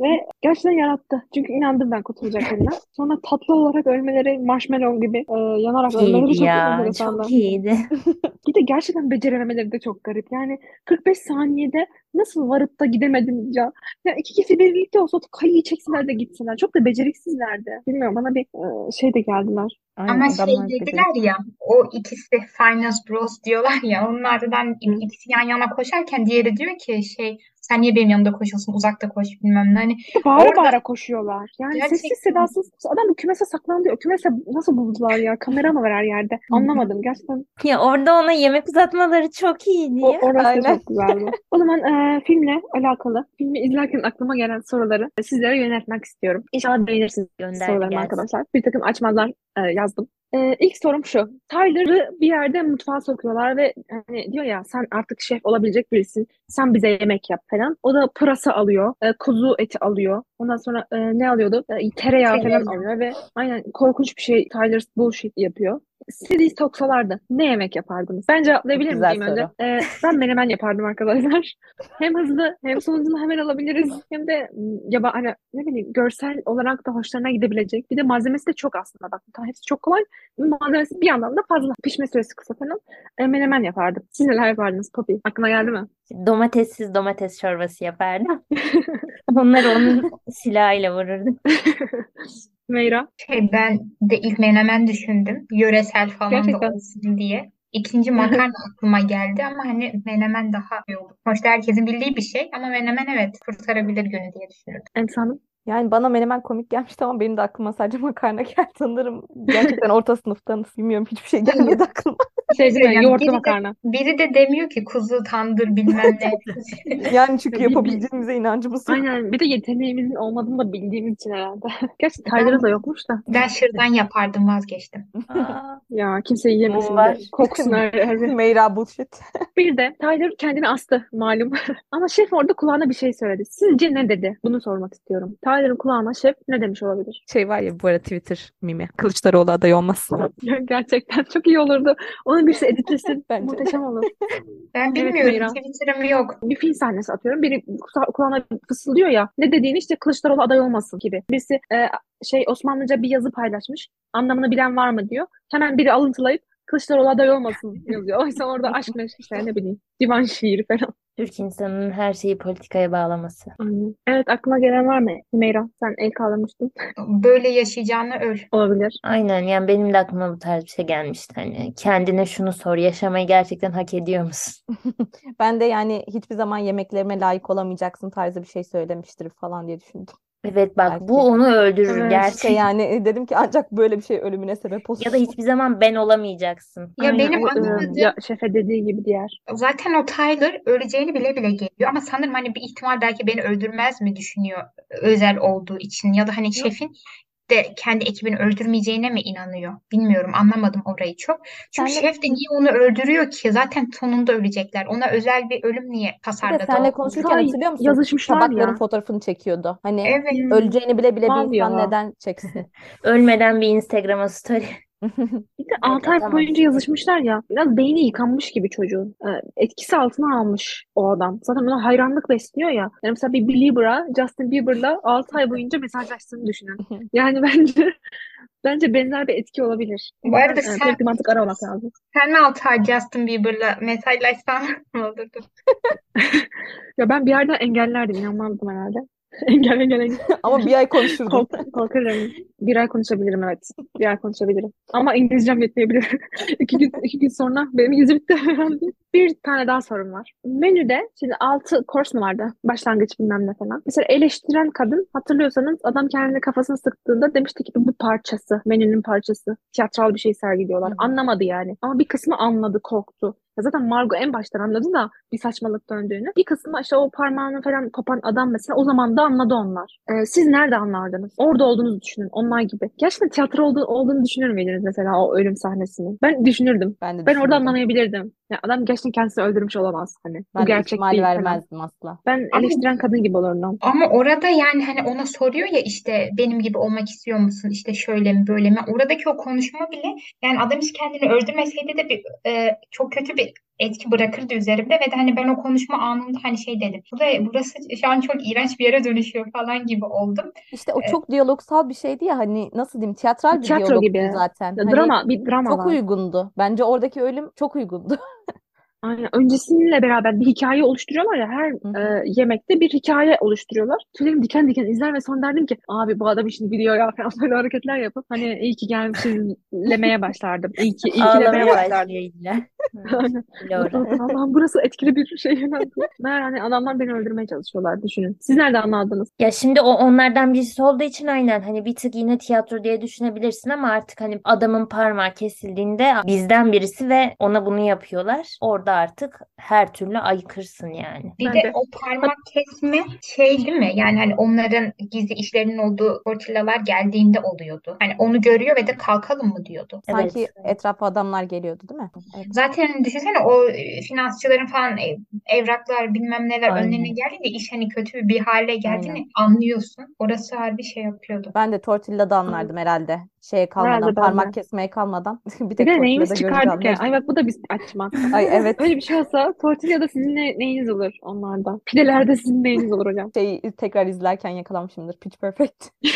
Ve gerçekten yarattı. Çünkü inandım ben kurtulacaklarına. Sonra tatlı olarak ölmeleri, marshmallow gibi e, yanarak ölmeleri çok ya, enteresandı. çok iyiydi. Bir de gerçekten becerememeleri de çok garip. Yani 45 saniyede nasıl varıp da gidemedim ya. Ya iki kişi birlikte olsa kayıyı çeksinler de gitsinler. Çok da beceriksizlerdi. Bilmiyorum bana bir e, şey de geldiler. Aynen Ama şey dediler ya o ikisi Finance Bros diyorlar ya onlardan ikisi yan yana koşarken diğeri diyor ki şey sen niye benim yanımda koşuyorsun uzakta koş bilmem ne. Hani Bağıra Orada- bağıra koşuyorlar. Yani sessiz Gerçekten. sedasız. Adam bu kümese saklandı. O kümese nasıl buldular ya? Kamera mı var her yerde? Anlamadım. Gerçekten Ya orada ona yemek uzatmaları çok iyiydi o, ya. orası da Aynen. çok güzeldi. O zaman e, filmle alakalı, filmi izlerken aklıma gelen soruları sizlere yöneltmek istiyorum. İnşallah beğenirsiniz Gönder sorularımı gelsin. arkadaşlar. Bir takım açmazlar e, yazdım. E, ilk sorum şu. Tyler'ı bir yerde mutfağa sokuyorlar ve hani diyor ya sen artık şef olabilecek birisin. Sen bize yemek yap falan. O da pırasa alıyor. e, kuzu eti alıyor. Ondan sonra e, ne alıyordu? E, tereyağı falan alıyor ve aynen korkunç bir şey Tyler bullshit yapıyor. Sizi soksalardı ne yemek yapardınız? Ben cevaplayabilir güzel miyim önce? soru. E, ben menemen yapardım arkadaşlar. Hem hızlı hem sonucunu hemen alabiliriz. Hem de ya hani ne bileyim görsel olarak da hoşlarına gidebilecek. Bir de malzemesi de çok aslında bak. Hepsi çok kolay. Malzemesi bir yandan da fazla. Pişme süresi kısa falan. E, menemen yapardım. Siz neler yapardınız Poppy? Aklına geldi mi? Domatessiz domates çorbası yapardım. Onları onun silahıyla vururdum. Meyra. Şey ben de ilk menemen düşündüm. Yöresel falan da Gerçekten. olsun diye. İkinci makarna aklıma geldi ama hani menemen daha iyi olur. Sonuçta herkesin bildiği bir şey ama menemen evet kurtarabilir günü diye düşünürdüm. Emsa Hanım. Yani bana menemen komik gelmişti ama benim de aklıma sadece makarna geldi. Sanırım gerçekten orta sınıftanız. Bilmiyorum hiçbir şey gelmedi aklıma. Şey mi? Yani Yoğurtlu biri de, makarna. biri de demiyor ki kuzu tandır bilmem ne. Yani çünkü yapabileceğimize inancımız yok. Aynen. Bir de yeteneğimizin olmadığını da bildiğimiz için herhalde. Gerçi Tyler'ın da yokmuş da. Ben şırdan yapardım vazgeçtim. Aa, Ya kimse yiyemesin var. de. Koksun. Meyra bullshit. Bir de Tyler kendini astı malum. Ama şef orada kulağına bir şey söyledi. Sizce ne dedi? Bunu sormak istiyorum. Tyler'ın kulağına şef ne demiş olabilir? Şey var ya bu arada Twitter mimi. Kılıçdaroğlu aday olmaz. Gerçekten çok iyi olurdu. Onun Bunu birisi editlesin. Bence. Muhteşem olur. Ben Evet bilmiyorum. Meyra. Twitter'ım yok. Bir film sahnesi atıyorum. Biri kula- kulağına fısıldıyor ya. Ne dediğini işte Kılıçdaroğlu aday olmasın gibi. Birisi e, şey Osmanlıca bir yazı paylaşmış. Anlamını bilen var mı diyor. Hemen biri alıntılayıp Kılıçdaroğlu aday olmasın yazıyor. Oysa orada aşk meşk işte ne bileyim. Divan şiiri falan. Türk insanının her şeyi politikaya bağlaması. Aynen. Evet aklına gelen var mı? Hümeyra sen el kaldırmıştın. Böyle yaşayacağını öl. Olabilir. Aynen yani benim de aklıma bu tarz bir şey gelmişti. Hani kendine şunu sor, yaşamayı gerçekten hak ediyor musun? Ben de yani hiçbir zaman yemeklerime layık olamayacaksın tarzı bir şey söylemiştir falan diye düşündüm. Evet bak bu Belki. onu öldürür Evet. gerçekten. İşte yani e, dedim ki ancak böyle bir şey ölümüne sebep olur. Ya da hiçbir zaman ben olamayacaksın. Ya Aynen, benim o, e, anlamadığım ya şefe dediği gibi diğer. zaten o Tyler öleceğini bile bile geliyor. Ama sanırım hani bir ihtimal belki beni öldürmez mi düşünüyor özel olduğu için. Ya da hani şefin de kendi ekibini öldürmeyeceğine mi inanıyor? Bilmiyorum anlamadım orayı çok. Çünkü Senle- şef de niye onu öldürüyor ki? Zaten sonunda ölecekler. Ona özel bir ölüm niye tasarladı seninle o? konuşurken Say- hatırlıyor musun? yazışmışlar Tabakların ya. fotoğrafını çekiyordu. Hani Evet. Öleceğini bile bile bir insan neden çeksin? Ölmeden bir Instagram'a story. Bir de 6 ay atamaz. boyunca yazışmışlar ya. Biraz beyni yıkanmış gibi çocuğun. Ee, etkisi altına almış o adam. Zaten ona hayranlık besliyor ya. Yani mesela bir Belieber'a Justin Bieber'la 6 ay boyunca mesajlaştığını düşünün. Yani bence bence benzer bir etki olabilir. Bu arada Yani sen, bir mantık aramak lazım. sen mi altı ay Justin Bieber'la mesajlaşsan ne olurdu? Ya ben bir yerden engellerdim. inanmazdım herhalde. Engel engel engel. Ama bir ay konuşurdum. Kork- korkarım. Bir ay konuşabilirim evet. Bir ay konuşabilirim. Ama İngilizcem yetmeyebilir. iki gün, iki gün sonra benim İngilizce bitti herhalde. Bir tane daha sorum var. Menüde şimdi altı course mu vardı? Başlangıç bilmem ne falan. Mesela eleştiren kadın hatırlıyorsanız adam kendini kafasını sıktığında demişti ki bu parçası. Menünün parçası. Tiyatral bir şey sergiliyorlar. Anlamadı yani. Ama bir kısmı anladı, korktu. Ya zaten Margot en baştan anladı da bir saçmalık döndüğünü. Bir kısmı işte o parmağını falan kopan adam mesela o zaman da anladı onlar. Ee, siz nerede anlardınız? Orada olduğunuzu düşünün. Onlar gibi. Gerçekten tiyatro olduğu, olduğunu düşünür müydünüz mesela o ölüm sahnesini? Ben düşünürdüm. Ben de Ben orada anlamayabilirdim. Ya adam gerçekten kendisini öldürmüş olamaz hani. Bu Ben de gerçek ihtimal değil falan. vermezdim asla. Ben eleştiren kadın gibi olurdum. Ama orada yani hani ona soruyor ya işte benim gibi olmak istiyor musun? İşte şöyle mi böyle mi? Oradaki o konuşma bile yani adam hiç kendini öldürmeseydi de bir e, çok kötü bir etki bırakırdı üzerimde ve de hani ben o konuşma anında hani şey dedim. Buraya, burası şu an çok iğrenç bir yere dönüşüyor falan gibi oldum. İşte o Evet. çok diyalogsal bir şeydi ya hani nasıl diyeyim tiyatral bir Tiyatro diyalogtu gibi. zaten. Ya Hani drama, bir drama çok var. uygundu. Bence oradaki ölüm çok uygundu. Aynen. Öncesiyle beraber bir hikaye oluşturuyorlar ya her e, yemekte bir hikaye oluşturuyorlar. Tüylerim diken diken izler ve sonra derdim ki abi bu adam işini biliyor ya falan böyle hareketler yapıp hani iyi ki gelmişiz lemeye başlardım. İyi ki, iyi ki lemeye başlardım. Allah'ım burası etkili bir şey. Meğer hani adamlar beni öldürmeye çalışıyorlar düşünün. Siz nerede anladınız? Ya şimdi o onlardan birisi olduğu için aynen hani bir tık yine tiyatro diye düşünebilirsin ama artık hani adamın parmağı kesildiğinde bizden birisi ve ona bunu yapıyorlar. Orada artık her türlü aykırsın yani. Bir de de. o parmak kesme şey değil mi? Yani hani onların gizli işlerinin olduğu tortillalar geldiğinde oluyordu. Hani onu görüyor ve de kalkalım mı diyordu. Sanki Evet. etrafa adamlar geliyordu değil mi? Evet. Zaten düşünsene o e, finansçıların falan e, evraklar bilmem neler Aynen. önlerine geldiğinde iş hani kötü bir hale geldiğini Aynen. anlıyorsun. Orası harbi şey yapıyordu. Ben de tortillada anlardım herhalde. Şeye kalmadan, Herhalde ben de. parmak kesmeye kalmadan. Bir Bir tek de neyimiz çıkardık ya. Ay bak bu da bir açmak. Ay evet. Öyle bir şey olsa tortillada sizin ne, neyiniz olur onlardan? Pidelerde sizin neyiniz olur hocam? Şeyi tekrar izlerken yakalanmışımdır. Pitch Perfect.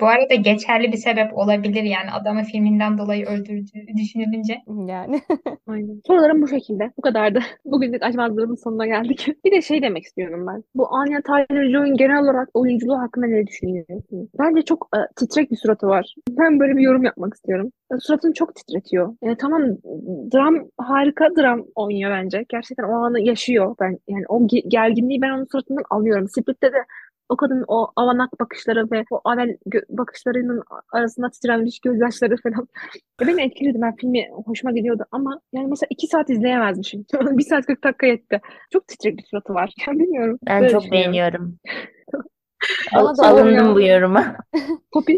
Bu arada geçerli bir sebep olabilir yani adamı filminden dolayı öldürdüğü düşünülünce. Yani. Aynen. Sorularım bu şekilde. Bu kadardı. Bugünlük açmazlığımın sonuna geldik. Bir de şey demek istiyorum ben. Bu Anya Taylor-Joy'un genel olarak oyunculuğu hakkında ne düşünüyorsunuz? Bence çok e, titrek bir suratı var. Ben böyle bir yorum yapmak istiyorum. E, Suratını çok titretiyor. Yani tamam dram harika dram oynuyor bence. Gerçekten o anı yaşıyor. Ben yani o ge- gerginliği ben onun suratından alıyorum. Split'te de o kadının o avanak bakışları ve o avel bakışlarının arasında titremiş gözyaşları falan. Ya beni etkiledi. Ben filmi hoşuma gidiyordu ama yani mesela iki saat izleyemezmişim. Bir saat 40 dakika yetti. Çok titrek bir suratı var. Yani bilmiyorum. Ben Böyle çok beğeniyorum. Bana da alındım bu yoruma. Poppy.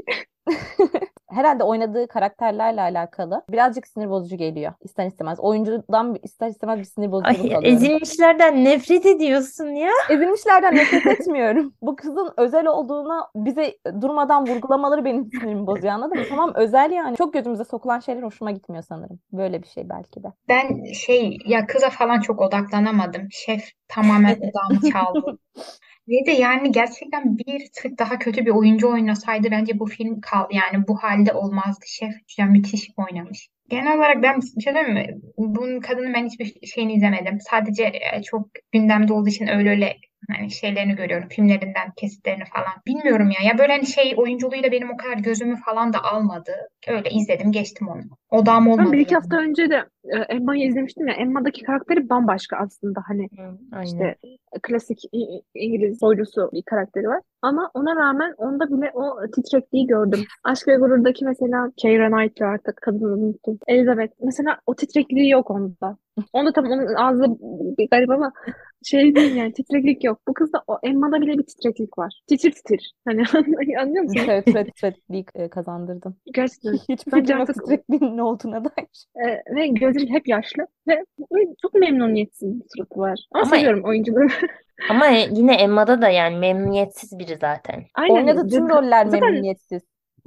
Herhalde oynadığı karakterlerle alakalı birazcık sinir bozucu geliyor ister istemez. Oyuncudan ister istemez bir sinir bozuculuk Ay, alıyorum. ezilmişlerden nefret ediyorsun ya. Ezilmişlerden nefret etmiyorum. Bu kızın özel olduğuna bize durmadan vurgulamaları benim sinirimi bozuyor anladın mı? Tamam özel yani. Çok gözümüze sokulan şeyler hoşuma gitmiyor sanırım. Böyle bir şey belki de. Ben şey ya kıza falan çok odaklanamadım. Şef tamamen odağımı çaldı. Ve de yani gerçekten bir tık daha kötü bir oyuncu oynasaydı bence bu film kal yani bu halde olmazdı. Şef yani müthiş oynamış. Genel olarak ben bir şey diyeyim mi? Bunun kadının ben hiçbir şeyini izlemedim. Sadece e, çok gündemde olduğu için öyle öyle hani şeylerini görüyorum. Filmlerinden kesitlerini falan. Bilmiyorum ya. Ya böyle hani şey oyunculuğuyla benim o kadar gözümü falan da almadı. Öyle izledim geçtim onu. Odağım Ben olmadı bir iki yani. hafta önce de e, Emma'yı izlemiştim ya. Emma'daki karakteri bambaşka aslında. Hani Aynen. işte klasik İngiliz soylusu bir karakteri var. Ama ona rağmen onda bile o titrekliği gördüm. Aşk ve Gurur'daki mesela Keira Knightley artık kadını unuttum. Elizabeth. Mesela o titrekliği yok onda. Onda tam onun ağzı bir garip ama şey değil yani titreklik yok. Bu kızda o Emma'da bile bir titreklik var. Titir titir. Hani anlıyor musun? Evet, evet, titrekliği e, kazandırdın. Gerçekten. Hiçbir Bence artık- titrekliğin ne olduğuna dair. Ee, ve gözleri hep yaşlı ve çok memnuniyetsiz bir suratı var. Ama, Ama- seviyorum oyunculuğunu. Ama e- yine Emma'da da yani memnuniyetsiz biri zaten. Aynen. Oynadığı tüm roller zaten- memnuniyetsiz.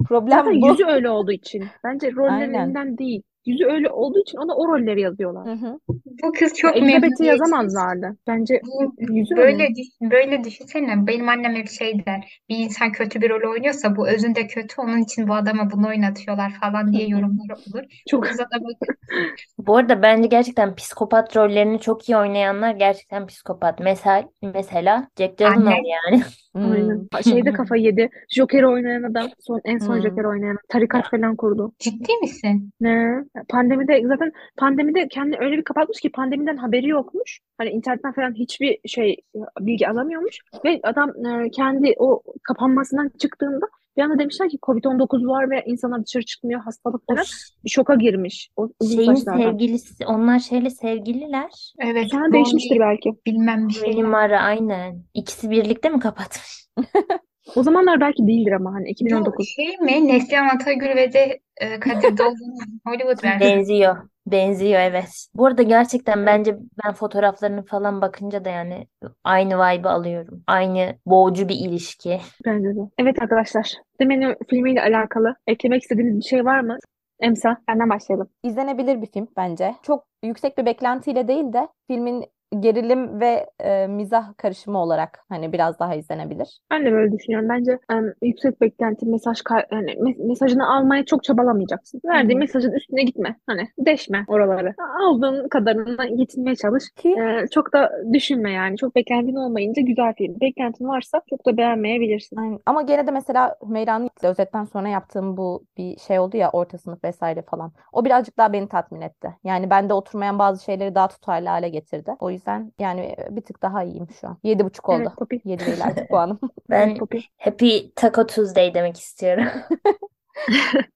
Problem Zaten bu. yüzü öyle olduğu için. Bence Aynen. rollerinden değil. Yüzü öyle olduğu için ona o rolleri yazıyorlar. Hı hı. Bu kız çok Elizabeth'i memnuniyetsiz. yazamazlardı. Bence Bu- yüzü Böyle öyle. düş- böyle düşünsene benim annem hep şey der bir insan kötü bir rol oynuyorsa bu özünde kötü onun için bu adama bunu oynatıyorlar falan diye yorumlar olur. Çok kıza da bak Bu arada bence gerçekten psikopat rollerini çok iyi oynayanlar gerçekten psikopat. Mesela mesela Jack Gyllenhaal yani. Hmm. aynen. Şeyde kafayı yedi. Joker'i oynayan adam. Son, en son Hmm. Joker'i oynayan. Tarikat falan kurdu. ciddi misin? Ne? Pandemide zaten pandemide kendini öyle bir kapatmış ki pandemiden haberi yokmuş. Hani internetten falan hiçbir şey bilgi alamıyormuş. Ve adam e, kendi o kapanmasından çıktığında bir anda demişler ki Covid-19 var ve insanlar dışarı çıkmıyor hastalık falan. Bir şoka girmiş. O şeyin sevgilisi onlar şeyle sevgililer. Evet Bonnie değişmiştir belki. bilmem bir şey. Mara aynen. İkisi birlikte mi kapatmış? O zamanlar belki değildir ama hani Bu 2019. şey mi? Neslihan Atagül ve de e, Kadir Doğulu'nun Hollywood versiyonu. Benziyor. Benziyor evet. Bu arada gerçekten bence ben fotoğraflarını falan bakınca da yani aynı vibe'ı alıyorum. Aynı boğucu bir ilişki. Bence de. Evet arkadaşlar. Demenin filmiyle alakalı eklemek istediğiniz bir şey var mı? Emsa, senden başlayalım. İzlenebilir bir film bence. Çok yüksek bir beklentiyle değil de filmin gerilim ve e, mizah karışımı olarak hani biraz daha izlenebilir. Ben de böyle düşünüyorum. Bence em, yüksek beklenti mesaj yani mes- mesajını almaya çok çabalamayacaksın. Verdiğin Hı hı. mesajın üstüne gitme. Hani deşme oraları. Aldığın kadarına yetinmeye çalış. Ki Ee, çok da düşünme yani. Çok beklentin olmayınca güzel film. Beklentin varsa çok da beğenmeyebilirsin. Aynen. Ama gene de mesela Hümeyra'nın özetten sonra yaptığım bu bir şey oldu ya orta sınıf vesaire falan. O birazcık daha beni tatmin etti. Yani bende oturmayan bazı şeyleri daha tutarlı hale getirdi. O yüzden yani bir tık daha iyiyim şu an. 7,5 oldu. Evet Poppy. 7 değil artık puanım. Ben Poppy. Happy Taco Tuesday demek istiyorum.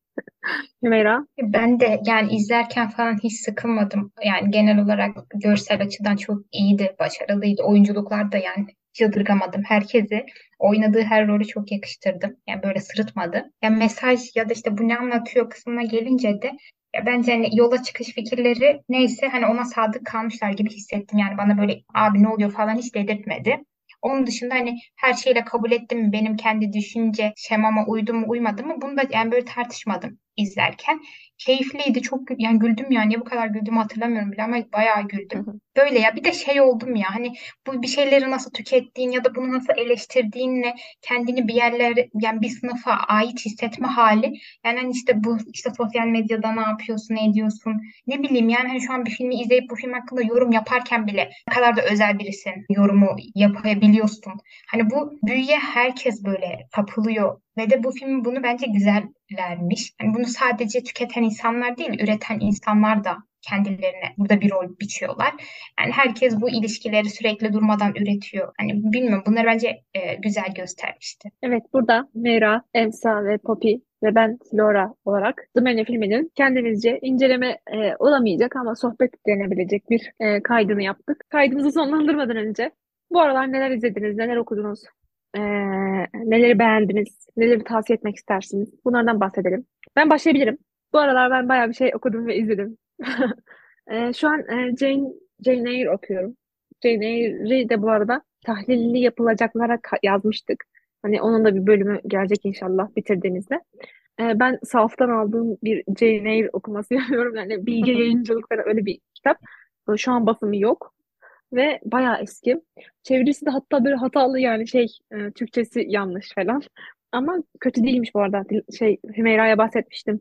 Hümeyra. Ben de yani izlerken falan hiç sıkılmadım. Yani genel olarak görsel açıdan çok iyiydi, başarılıydı. Oyunculuklar da yani yadırgamadım herkesi. Oynadığı her rolü çok yakıştırdım. Yani böyle sırıtmadı. Yani mesaj ya da işte bu ne anlatıyor kısmına gelince de ya bence hani yola çıkış fikirleri neyse hani ona sadık kalmışlar gibi hissettim. Yani bana böyle abi ne oluyor falan hiç dedirtmedi. Onun dışında hani her şeyle kabul ettim mi benim kendi düşünce şemama uydu mu uymadı mı bunu da yani böyle tartışmadım izlerken. Keyifliydi çok yani güldüm yani niye bu kadar güldüğümü hatırlamıyorum bile ama bayağı güldüm. Böyle ya bir de şey oldum ya hani bu bir şeyleri nasıl tükettiğin ya da bunu nasıl eleştirdiğinle kendini bir yerlere yani bir sınıfa ait hissetme hali. Yani hani işte bu işte sosyal medyada ne yapıyorsun, ne ediyorsun? Ne bileyim yani hani şu an bir filmi izleyip bu film hakkında yorum yaparken bile ne kadar da özel birisin yorumu yapabiliyorsun. Hani bu büyüye herkes böyle kapılıyor ve de bu film bunu bence güzel vermiş. Yani bunu sadece tüketen insanlar değil, üreten insanlar da kendilerine burada bir rol biçiyorlar. Yani herkes bu ilişkileri sürekli durmadan üretiyor. Hani bilmiyorum bunları bence e, güzel göstermişti. Evet burada Meyra, Emsa ve Poppy ve ben Flora olarak The Menu filminin kendimizce inceleme e, olamayacak ama sohbet denebilecek bir e, kaydını yaptık. Kaydımızı sonlandırmadan önce bu aralar neler izlediniz, neler okudunuz? Ee, neleri beğendiniz? Neleri tavsiye etmek istersiniz? Bunlardan bahsedelim. Ben başlayabilirim. Bu aralar ben bayağı bir şey okudum ve izledim. Ee, şu an e, Jane, Jane Eyre okuyorum. Jane Eyre'i de bu arada tahlilli yapılacaklara yazmıştık. Hani onun da bir bölümü gelecek inşallah bitirdiğimizde. Ee, ben Saf'tan aldığım bir Jane Eyre okuması yapıyorum. Yani Bilge Yayıncılık falan öyle bir kitap. Şu an basımı yok ve bayağı eski. Çevirisi de hatta böyle hatalı yani şey e, Türkçesi yanlış falan. Ama kötü değilmiş bu arada. Şey Hümeyra'ya bahsetmiştim.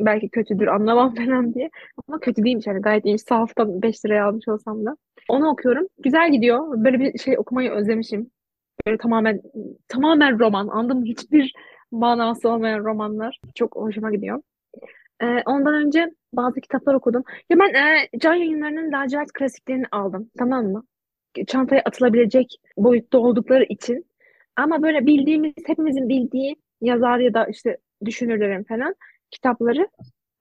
Belki kötüdür anlamam falan diye. Ama kötü değilmiş yani gayet iyi. Sahaftan 5 liraya almış olsam da. Onu okuyorum. Güzel gidiyor. Böyle bir şey okumayı özlemişim. Böyle tamamen tamamen roman. Anladın mı? Hiçbir manası olmayan romanlar. Çok hoşuma gidiyor. Ee, ondan önce bazı kitaplar okudum. Ya ben e, Can Yayınları'nın lacivert klasiklerini aldım. Tamam mı? Çantaya atılabilecek boyutta oldukları için. Ama böyle bildiğimiz, hepimizin bildiği yazar ya da işte düşünürlerin falan kitapları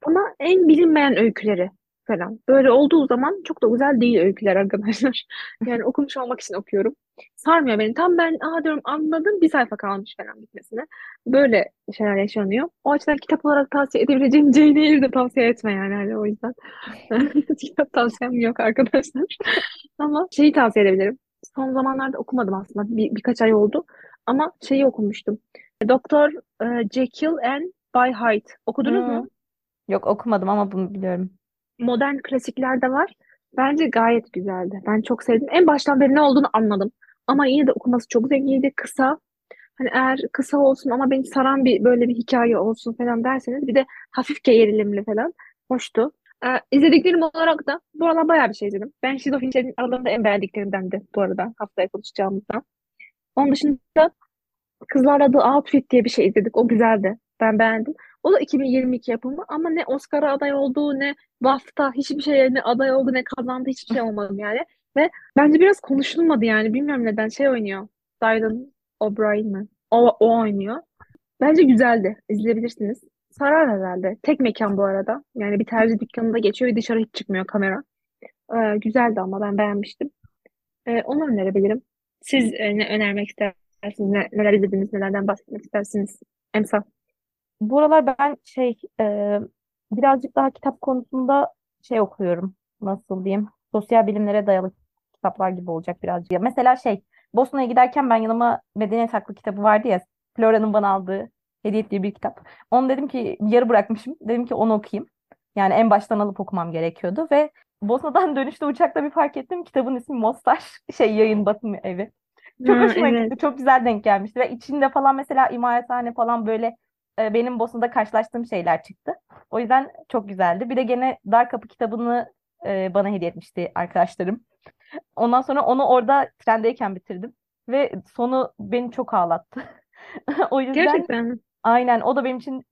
ama en bilinmeyen öyküleri falan. Böyle olduğu zaman çok da güzel değil öyküler arkadaşlar. Yani okumuş olmak için okuyorum. Sarmıyor beni. Tam ben aha diyorum anladım bir sayfa kalmış falan bitmesine. Böyle şeyler yaşanıyor. O açıdan kitap olarak tavsiye edebileceğim Jane Eyre'i de tavsiye etme yani. Hani o yüzden kitap tavsiyem yok arkadaşlar. Ama şeyi tavsiye edebilirim. Son zamanlarda okumadım aslında. Bir, birkaç ay oldu. Ama şeyi okumuştum. Doktor e, Jekyll and By Hyde. Okudunuz mu? Hmm. Yok okumadım ama bunu biliyorum. Modern klasikler de var. Bence gayet güzeldi. Ben çok sevdim. En baştan beri ne olduğunu anladım. Ama yine de okuması çok zenginiydi. Kısa. Hani eğer kısa olsun ama beni saran bir böyle bir hikaye olsun falan derseniz bir de hafif gerilimli falan. Hoştu. Ee, izlediklerim olarak da bu aralar bayağı bir şey izledim. Ben Şizofrenilerin aralarında en beğendiklerimdendi bu arada haftaya konuşacağımızda. Onun dışında Kızlar Adı Outfit diye bir şey izledik. O güzeldi. Ben beğendim. O da 2022 yapımı ama ne Oscar'a aday oldu ne BAFTA hiçbir şeye ne aday oldu ne kazandı hiçbir şey olmadı yani. Ve bence biraz konuşulmadı yani. Bilmiyorum neden şey oynuyor. Dylan O'Brien mi? O, o oynuyor. Bence güzeldi. İzleyebilirsiniz. Sarar herhalde. Tek mekan bu arada. Yani bir tercih dükkanında geçiyor ve dışarı hiç çıkmıyor kamera. Ee, güzeldi ama ben beğenmiştim. Ee, onu önerebilirim. Siz e, ne önermek istersiniz? Ne, neler izlediniz? Nelerden bahsetmek istersiniz? Emsa. Bu aralar ben şey e, birazcık daha kitap konusunda şey okuyorum. Nasıl diyeyim? Sosyal bilimlere dayalı kitaplar gibi olacak birazcık. Mesela şey Bosna'ya giderken ben yanıma Medeniyet Hakkı kitabı vardı ya Flora'nın bana aldığı hediye ettiği bir kitap. Onu dedim ki yarı bırakmışım. Dedim ki onu okuyayım. Yani en baştan alıp okumam gerekiyordu ve Bosna'dan dönüşte uçakta bir fark ettim. Kitabın ismi Mostar. Şey yayın basım evi. Çok Ha, hoşuma evet. gitti. Çok güzel denk gelmişti. Ve içinde falan mesela imalathane falan böyle e, benim Bosna'da karşılaştığım şeyler çıktı. O yüzden çok güzeldi. Bir de gene Dar Kapı kitabını e, bana hediye etmişti arkadaşlarım. Ondan sonra onu orada trendeyken bitirdim. Ve sonu beni çok ağlattı. O yüzden Gerçekten aynen o da benim için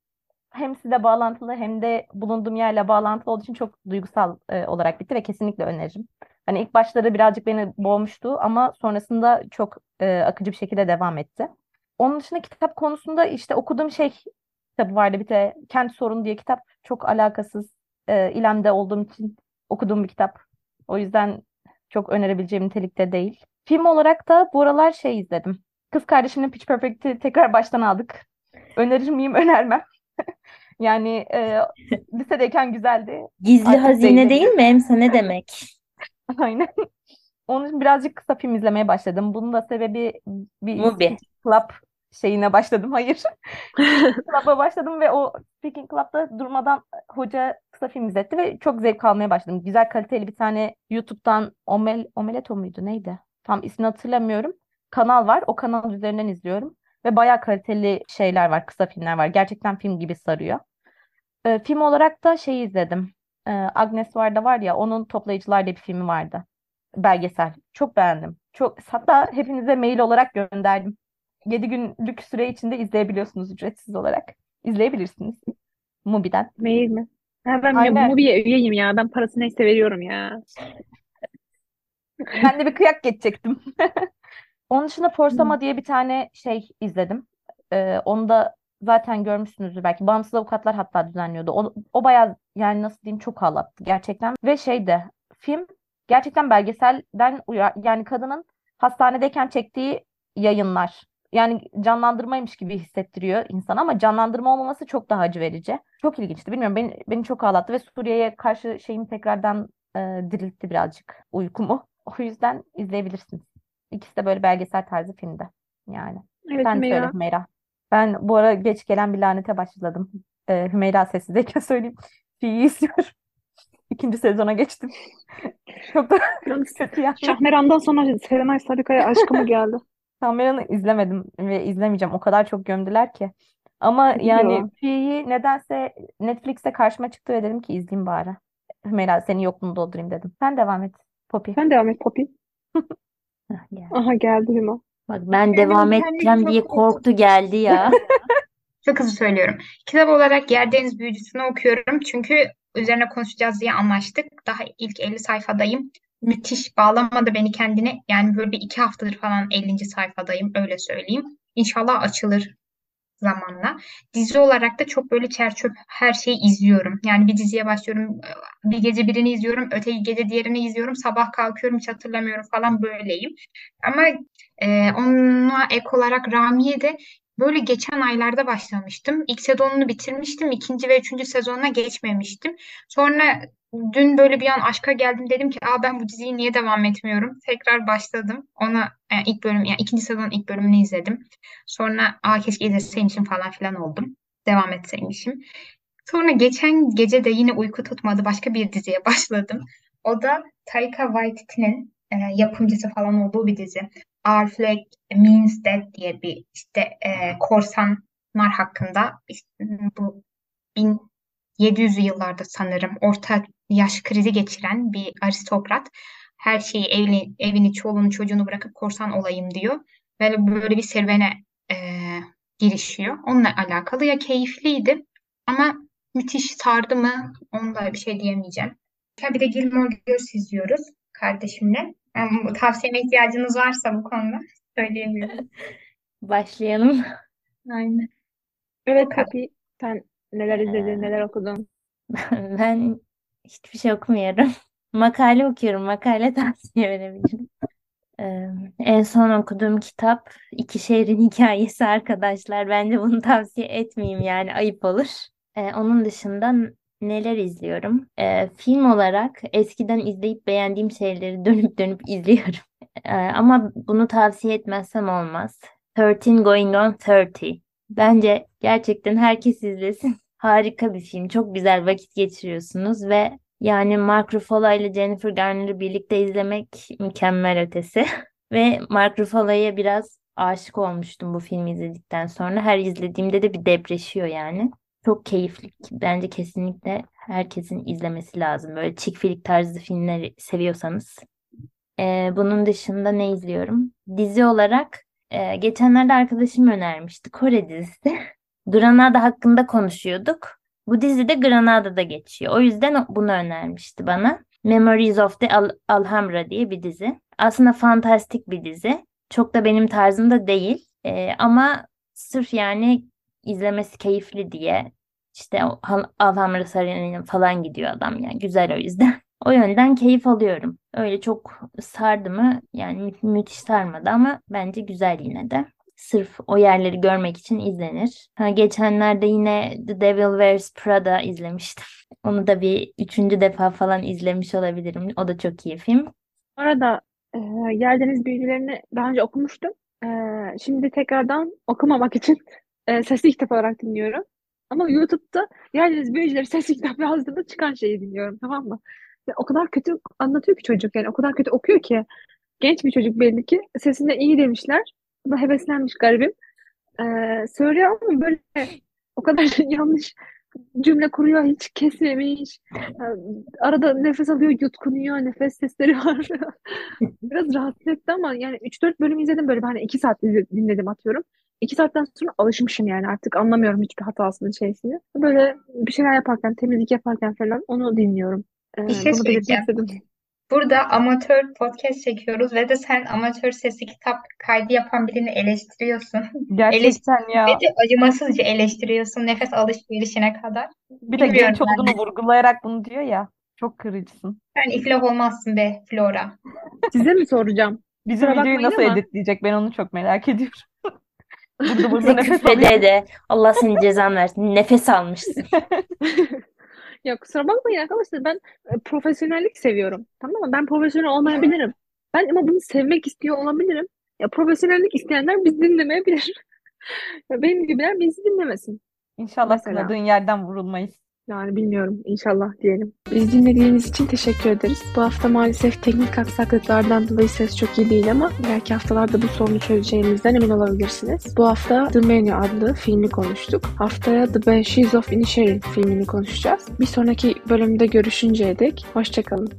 hem sizle bağlantılı hem de bulunduğum yerle bağlantılı olduğu için çok duygusal e, olarak bitti ve kesinlikle öneririm. Hani ilk başları birazcık beni boğmuştu ama sonrasında çok e, akıcı bir şekilde devam etti. Onun dışında kitap konusunda işte okuduğum şey kitabı vardı bir de Kent Sorunu diye kitap. Çok alakasız e, İLEM'de olduğum için okuduğum bir kitap. O yüzden çok önerebileceğim nitelikte değil. Film olarak da bu aralar şey izledim. Kız kardeşimle Pitch Perfect'i tekrar baştan aldık. Önerir miyim? Önermem. Yani e, lisedeyken güzeldi. Gizli Artık hazine değil. değil mi Emsa ne demek? Aynen. Onun için birazcık kısa film izlemeye başladım. Bunun da sebebi bir Mubi. Club şeyine başladım. Hayır. Club'a başladım ve o Speaking Club'da durmadan hoca kısa film izletti ve çok zevk almaya başladım. Güzel kaliteli bir tane YouTube'dan Omel, Omeleto muydu neydi? Tam ismini hatırlamıyorum. Kanal var. O kanal üzerinden izliyorum. Ve bayağı kaliteli şeyler var, kısa filmler var. Gerçekten film gibi sarıyor. Ee, film olarak da şey izledim. Ee, Agnes Varda var ya, onun Toplayıcılar diye bir filmi vardı. Belgesel. Çok beğendim. Çok, hatta hepinize mail olarak gönderdim. 7 günlük süre içinde izleyebiliyorsunuz ücretsiz olarak. İzleyebilirsiniz. Mubi'den. Mail mi? Ha, ben Aynen. Mubi'ye üyeyim ya. Ben parası neyse veriyorum ya. Ben de bir kıyak geçecektim. Onun dışında Forsama diye bir tane şey izledim. Ee, onu da zaten görmüşsünüzdür belki. Bağımsız avukatlar hatta düzenliyordu. O, o bayağı yani nasıl diyeyim çok ağlattı gerçekten. Ve şey de film gerçekten belgeselden uyar. Yani kadının hastanedeyken çektiği yayınlar. Yani canlandırmaymış gibi hissettiriyor insan ama canlandırma olmaması çok daha acı verici. Çok ilginçti. Bilmiyorum beni, beni çok ağlattı ve Suriye'ye karşı şeyim tekrardan e, diriltti birazcık uykumu. O yüzden izleyebilirsiniz. İkisi de böyle belgesel tarzı filmde yani. Evet Sen söyle Hümeyra. Hümeyra. Ben bu ara geç gelen bir lanete başladım. E, Hümeyra sessizdeyken söyleyeyim. Fi'yi izliyorum. İkinci sezona geçtim. Çok da kötü yani. Şahmeran'dan sonra Serenay Sarıkaya aşkı mı geldi? Kameranı izlemedim ve izlemeyeceğim. O kadar çok gömdüler ki. Ama yani Ya. Pi'yi nedense Netflix'te karşıma çıktı ve dedim ki izleyeyim bari. Hümeyra senin yokluğunu doldurayım dedim. Sen devam et Poppy. Sen devam et Poppy. Hah, gel. Aha geldi Hüma. Bak ben Benim devam kendimi edeceğim çok diye kötü. korktu geldi ya. Çok hızlı söylüyorum. Kitap olarak Yerdeniz Büyücüsü'nü okuyorum. Çünkü üzerine konuşacağız diye anlaştık. Daha ilk 50 sayfadayım. Müthiş bağlamadı beni kendine. Yani böyle bir iki haftadır falan 50. sayfadayım. Öyle söyleyeyim. İnşallah açılır zamanla. Dizi olarak da çok böyle çerçöp her şeyi izliyorum. Yani bir diziye başlıyorum. Bir gece birini izliyorum. Öteki gece diğerini izliyorum. Sabah kalkıyorum hiç hatırlamıyorum falan böyleyim. Ama e, ona ek olarak Ramiye de Böyle geçen aylarda başlamıştım. İlk sezonunu bitirmiştim. İkinci ve üçüncü sezonuna geçmemiştim. Sonra dün böyle bir an aşka geldim. Dedim ki Aa, ben bu diziyi niye devam etmiyorum? Tekrar başladım. Ona yani ilk bölüm, yani ikinci sezonun ilk bölümünü izledim. Sonra Aa, keşke izleseymişim falan filan oldum. Devam etseymişim. Sonra geçen gece de yine uyku tutmadı. Başka bir diziye başladım. O da Taika Waititi'nin e, yapımcısı falan olduğu bir dizi. Our Flag Means Death diye bir işte e, korsanlar hakkında işte, bu 1700'lü yıllarda sanırım orta yaş krizi geçiren bir aristokrat her şeyi evli, evini, çoluğunu, çocuğunu bırakıp korsan olayım diyor. Ve böyle bir serüvene e, girişiyor. Onunla alakalı ya keyifliydi ama müthiş sardı mı onda bir şey diyemeyeceğim. Ya bir de Gilmore Girls izliyoruz kardeşimle. Yani bu tavsiyeme ihtiyacınız varsa bu konuda söyleyemiyorum. Başlayalım. Aynen. Evet. Poppy. Sen neler izledin, neler okudun? Ben hiçbir şey okumuyorum. Makale okuyorum. Makale tavsiye verebilirim. Ee, en son okuduğum kitap İki Şehrin Hikayesi arkadaşlar. Bence bunu tavsiye etmeyeyim yani ayıp olur. Ee, onun dışında neler izliyorum? Ee, film olarak eskiden izleyip beğendiğim şeyleri dönüp dönüp izliyorum. Ee, ama bunu tavsiye etmezsem olmaz. 13 Going on 30. Bence gerçekten herkes izlesin. Harika bir film. Çok güzel vakit geçiriyorsunuz ve yani Mark Ruffalo ile Jennifer Garner'ı birlikte izlemek mükemmel ötesi. Ve Mark Ruffalo'ya biraz aşık olmuştum bu filmi izledikten sonra. Her izlediğimde de bir depreşiyor yani. Çok keyifli. Bence kesinlikle herkesin izlemesi lazım. Böyle chick flick tarzı filmleri seviyorsanız. Ee, bunun dışında ne izliyorum? Dizi olarak e, geçenlerde arkadaşım önermişti. Kore dizisi. Granada hakkında konuşuyorduk. Bu dizi de Granada'da geçiyor. O yüzden bunu önermişti bana. Memories of the Al Alhambra diye bir dizi. Aslında fantastik bir dizi. Çok da benim tarzımda değil. Ee, ama sırf yani izlemesi keyifli diye işte Alhambra Sarayı'na falan gidiyor adam yani güzel o yüzden. O yönden keyif alıyorum. Öyle çok sardı mı yani mü- müthiş sarmadı ama bence güzel yine de. Sırf o yerleri görmek için izlenir. Ha, geçenlerde yine The Devil Wears Prada izlemiştim. Onu da bir üçüncü defa falan izlemiş olabilirim. O da çok iyi film. Arada e, Yerdeniz Büyücülerini daha önce okumuştum. E, şimdi tekrardan okumamak için e, sesli kitap olarak dinliyorum. Ama YouTube'da Yerdeniz Büyücüleri sesli kitap yazdığında çıkan şeyi dinliyorum tamam mı? Ve o kadar kötü anlatıyor ki çocuk yani o kadar kötü okuyor ki. Genç bir çocuk belli ki. Sesinde iyi demişler. Bu da heveslenmiş garibim. E, söylüyor ama böyle o kadar yanlış cümle kuruyor hiç kesmemiş. E, Arada nefes alıyor, yutkunuyor, nefes sesleri var. Biraz rahatsız etti ama yani 3-4 bölüm izledim böyle hani 2 saat dinledim atıyorum. 2 saatten sonra alışmışım yani artık anlamıyorum hiçbir hatasını şeysini. Böyle bir şeyler yaparken, temizlik yaparken falan onu dinliyorum. Ee, Bir şey söyleyeceğim. Burada amatör podcast çekiyoruz ve de sen amatör sesli kitap kaydı yapan birini eleştiriyorsun. Gerçekten ya. Ve de acımasızca eleştiriyorsun nefes alışverişine kadar. Bir de Bilmiyorum genç olduğunu vurgulayarak bunu diyor ya. Çok kırıcısın. Sen iflah olmazsın be Flora. Size mi soracağım? Bizim Kusura videoyu bakmayın nasıl ama- editleyecek ben onu çok merak ediyorum. Burada burada nefes alıyor. de Allah senin cezan versin. Nefes almışsın. Ya kusura bakmayın arkadaşlar ben e, profesyonellik seviyorum. Tamam mı? Ben profesyonel olmayabilirim. Ben ama bunu sevmek istiyor olabilirim. Ya profesyonellik isteyenler bizi dinlemeyebilir. Ya benim gibiler bizi dinlemesin. İnşallah Mesela. sınadığın yerden vurulmayız. Yani bilmiyorum. İnşallah diyelim. Bizi dinlediğiniz için teşekkür ederiz. Bu hafta maalesef teknik aksaklıklardan dolayı ses çok iyi değil ama belki haftalarda bu sorunu çözeceğimizden emin olabilirsiniz. Bu hafta The Menu adlı filmi konuştuk. Haftaya The Banshees of Inisherin filmini konuşacağız. Bir sonraki bölümde görüşünceye dek hoşçakalın.